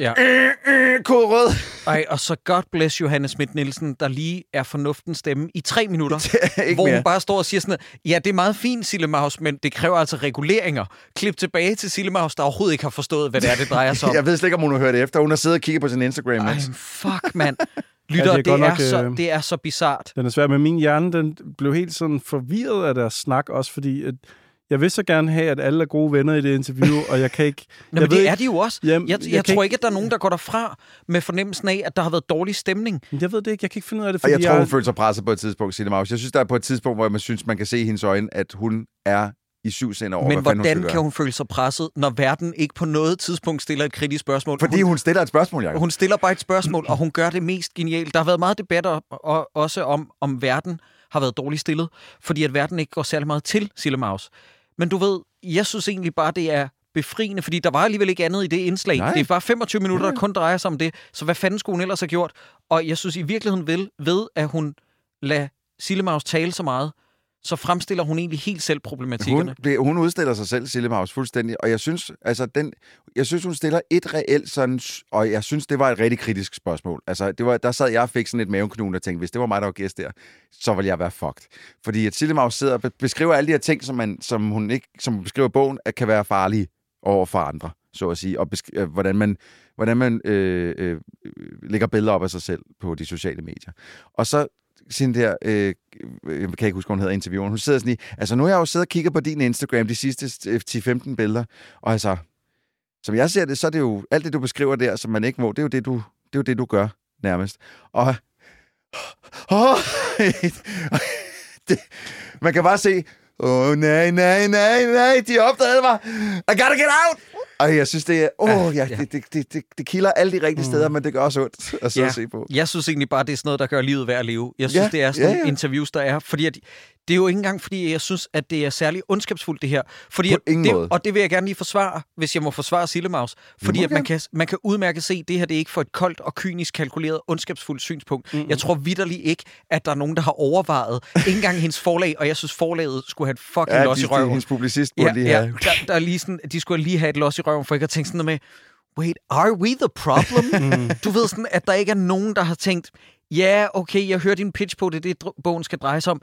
Ja. øh, øh, kode rød. Ej, og så God bless Johanne Schmidt Nielsen, der lige er fornuftens stemme i tre minutter. ikke hvor mere. hun bare står og siger sådan noget, ja, det er meget fint, Sillemaus, men det kræver altså reguleringer. Klip tilbage til Sillemaus, der overhovedet ikke har forstået, hvad det er, det drejer sig om. Jeg ved slet ikke, om hun har hørt efter. Hun har siddet og kigget på sin Instagram. Ej, fuck, mand. Lytter, Ja, ja, det det, er det, er nok, så, øh, det er så bizart. Den er svær, men min hjerne den blev helt sådan forvirret af deres snak, også fordi at jeg vil så gerne have, at alle er gode venner i det interview, og jeg kan ikke... Nå, jeg men det ved er de jo også. Jamen, jeg, jeg jeg, tror ikke- ikke, at der er nogen, der går derfra med fornemmelsen af, at der har været dårlig stemning. Jeg ved det ikke, jeg kan ikke finde ud af det, Og fordi jeg tror, hun jeg, føler sig presset på et tidspunkt, Signe Maus. Jeg synes, der er på et tidspunkt, hvor man synes, man kan se i hendes øjne, at hun er i syv sender over, Men hvad hun hvordan skal kan gøre. hun føle sig presset, når verden ikke på noget tidspunkt stiller et kritisk spørgsmål? Fordi hun stiller et spørgsmål, Jacob. Hun stiller bare et spørgsmål, og hun gør det mest genialt. Der har været meget debat og, også om, om verden har været dårligt stillet, fordi at verden ikke går særlig meget til Sille Maus. Men du ved, jeg synes egentlig bare, det er befriende, fordi der var alligevel ikke andet i det indslag. Nej. Det er bare 25 minutter, der kun drejer sig om det. Så hvad fanden skulle hun ellers have gjort? Og jeg synes i virkeligheden vel, ved, at hun lader Sille Maus tale så meget, så fremstiller hun egentlig helt selv problematikkerne. Hun, hun udstiller sig selv, Sille Maus, fuldstændig. Og jeg synes, altså, den, jeg synes, hun stiller et reelt sådan... Og jeg synes, det var et rigtig kritisk spørgsmål. Altså, det var, der sad jeg og fik sådan et maveknun og tænkte, hvis det var mig, der var gæst der, så ville jeg være fucked. Fordi at Sille Maus sidder og be- beskriver alle de her ting, som, man, som hun ikke som beskriver bogen, at kan være farlige over for andre, så at sige. Og besk- øh, hvordan man, hvordan man øh, øh, lægger billeder op af sig selv på de sociale medier. Og så sin der, øh, jeg kan ikke huske, hvad hun hedder, intervieweren, hun sidder sådan i, altså nu har jeg jo siddet og kigget på din Instagram de sidste øh, 10-15 billeder, og altså, som jeg ser det, så er det jo, alt det du beskriver der, som man ikke må, det er jo det, du, det, er jo det, du gør, nærmest. Og, oh, det, man kan bare se, oh, nej, nej, nej, nej, de opdagede mig, I gotta get out! Og jeg synes, det er, åh, oh, ja, ja. det, det, det, det, det kilder alle de rigtige steder, men det gør også ondt at sidde Ja. og se på. Jeg synes egentlig bare, det er sådan noget, der gør livet værd at leve. Jeg synes, Ja, det er sådan ja, ja. interviews, der er. Fordi at, det er jo ikke engang, fordi jeg synes, at det er særlig ondskabsfuldt, det her. Fordi På ingen det, måde. Og det vil jeg gerne lige forsvare, hvis jeg må forsvare Sillemaus. Fordi at man kan, man kan udmærket se, at det her det er ikke for et koldt og kynisk kalkuleret, ondskabsfuldt synspunkt. Mm-hmm. Jeg tror vidderligt ikke, at der er nogen, der har overvejet, ikke engang hendes forlag, og jeg synes, forlaget skulle have et fucking Ja, los i røven. hendes publicist burde Ja, lige ja, have... der, der er lige sådan, de skulle lige have et los i røven, for ikke at tænke sådan noget med, wait, are we the problem? du ved sådan, at der ikke er nogen, der har tænkt, ja, okay, jeg hørte din pitch på det, det bogen skal dreje sig om.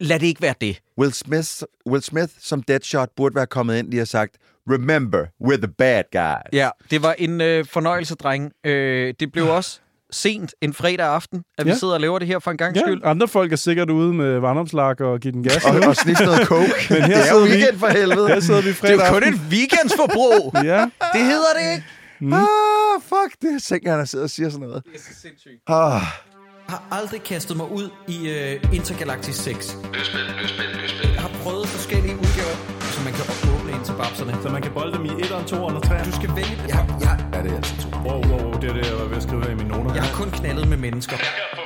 Lad det ikke være det. Will Smith, Will Smith som Deadshot burde være kommet ind lige og sagt, Remember, we're the bad guys. Ja, det var en øh, fornøjelse, dreng. Øh, det blev også sent en fredag aften, at vi Ja. sidder og laver det her for en gang skyld. ja, andre folk er sikkert ude med vandomslag og give den gas. Og, og snifte noget coke. Men her det er jo vi- weekend for helvede. Her sidder vi Det fredag er jo kun aften. et weekendsforbrug. Ja, det hedder det ikke. Ah, fuck, det er tænker, han sidder og siger sådan noget. Det er så sindssygt. Ah. Jeg har aldrig kastet mig ud i uh, Intergalactic 6. Løsspil, løsspil, løsspil. Jeg har prøvet forskellige udgaver, så man kan åbne ind til babserne. så man kan bolde dem i 1'eren, 2'eren og 3'eren. Du skal vælge det. Ja, ja. Ja, det er altså to. Wow, wow, wow, det er det, jeg var ved at skrive her i mine noter. Jeg har kun knaldet med mennesker. Jeg kan få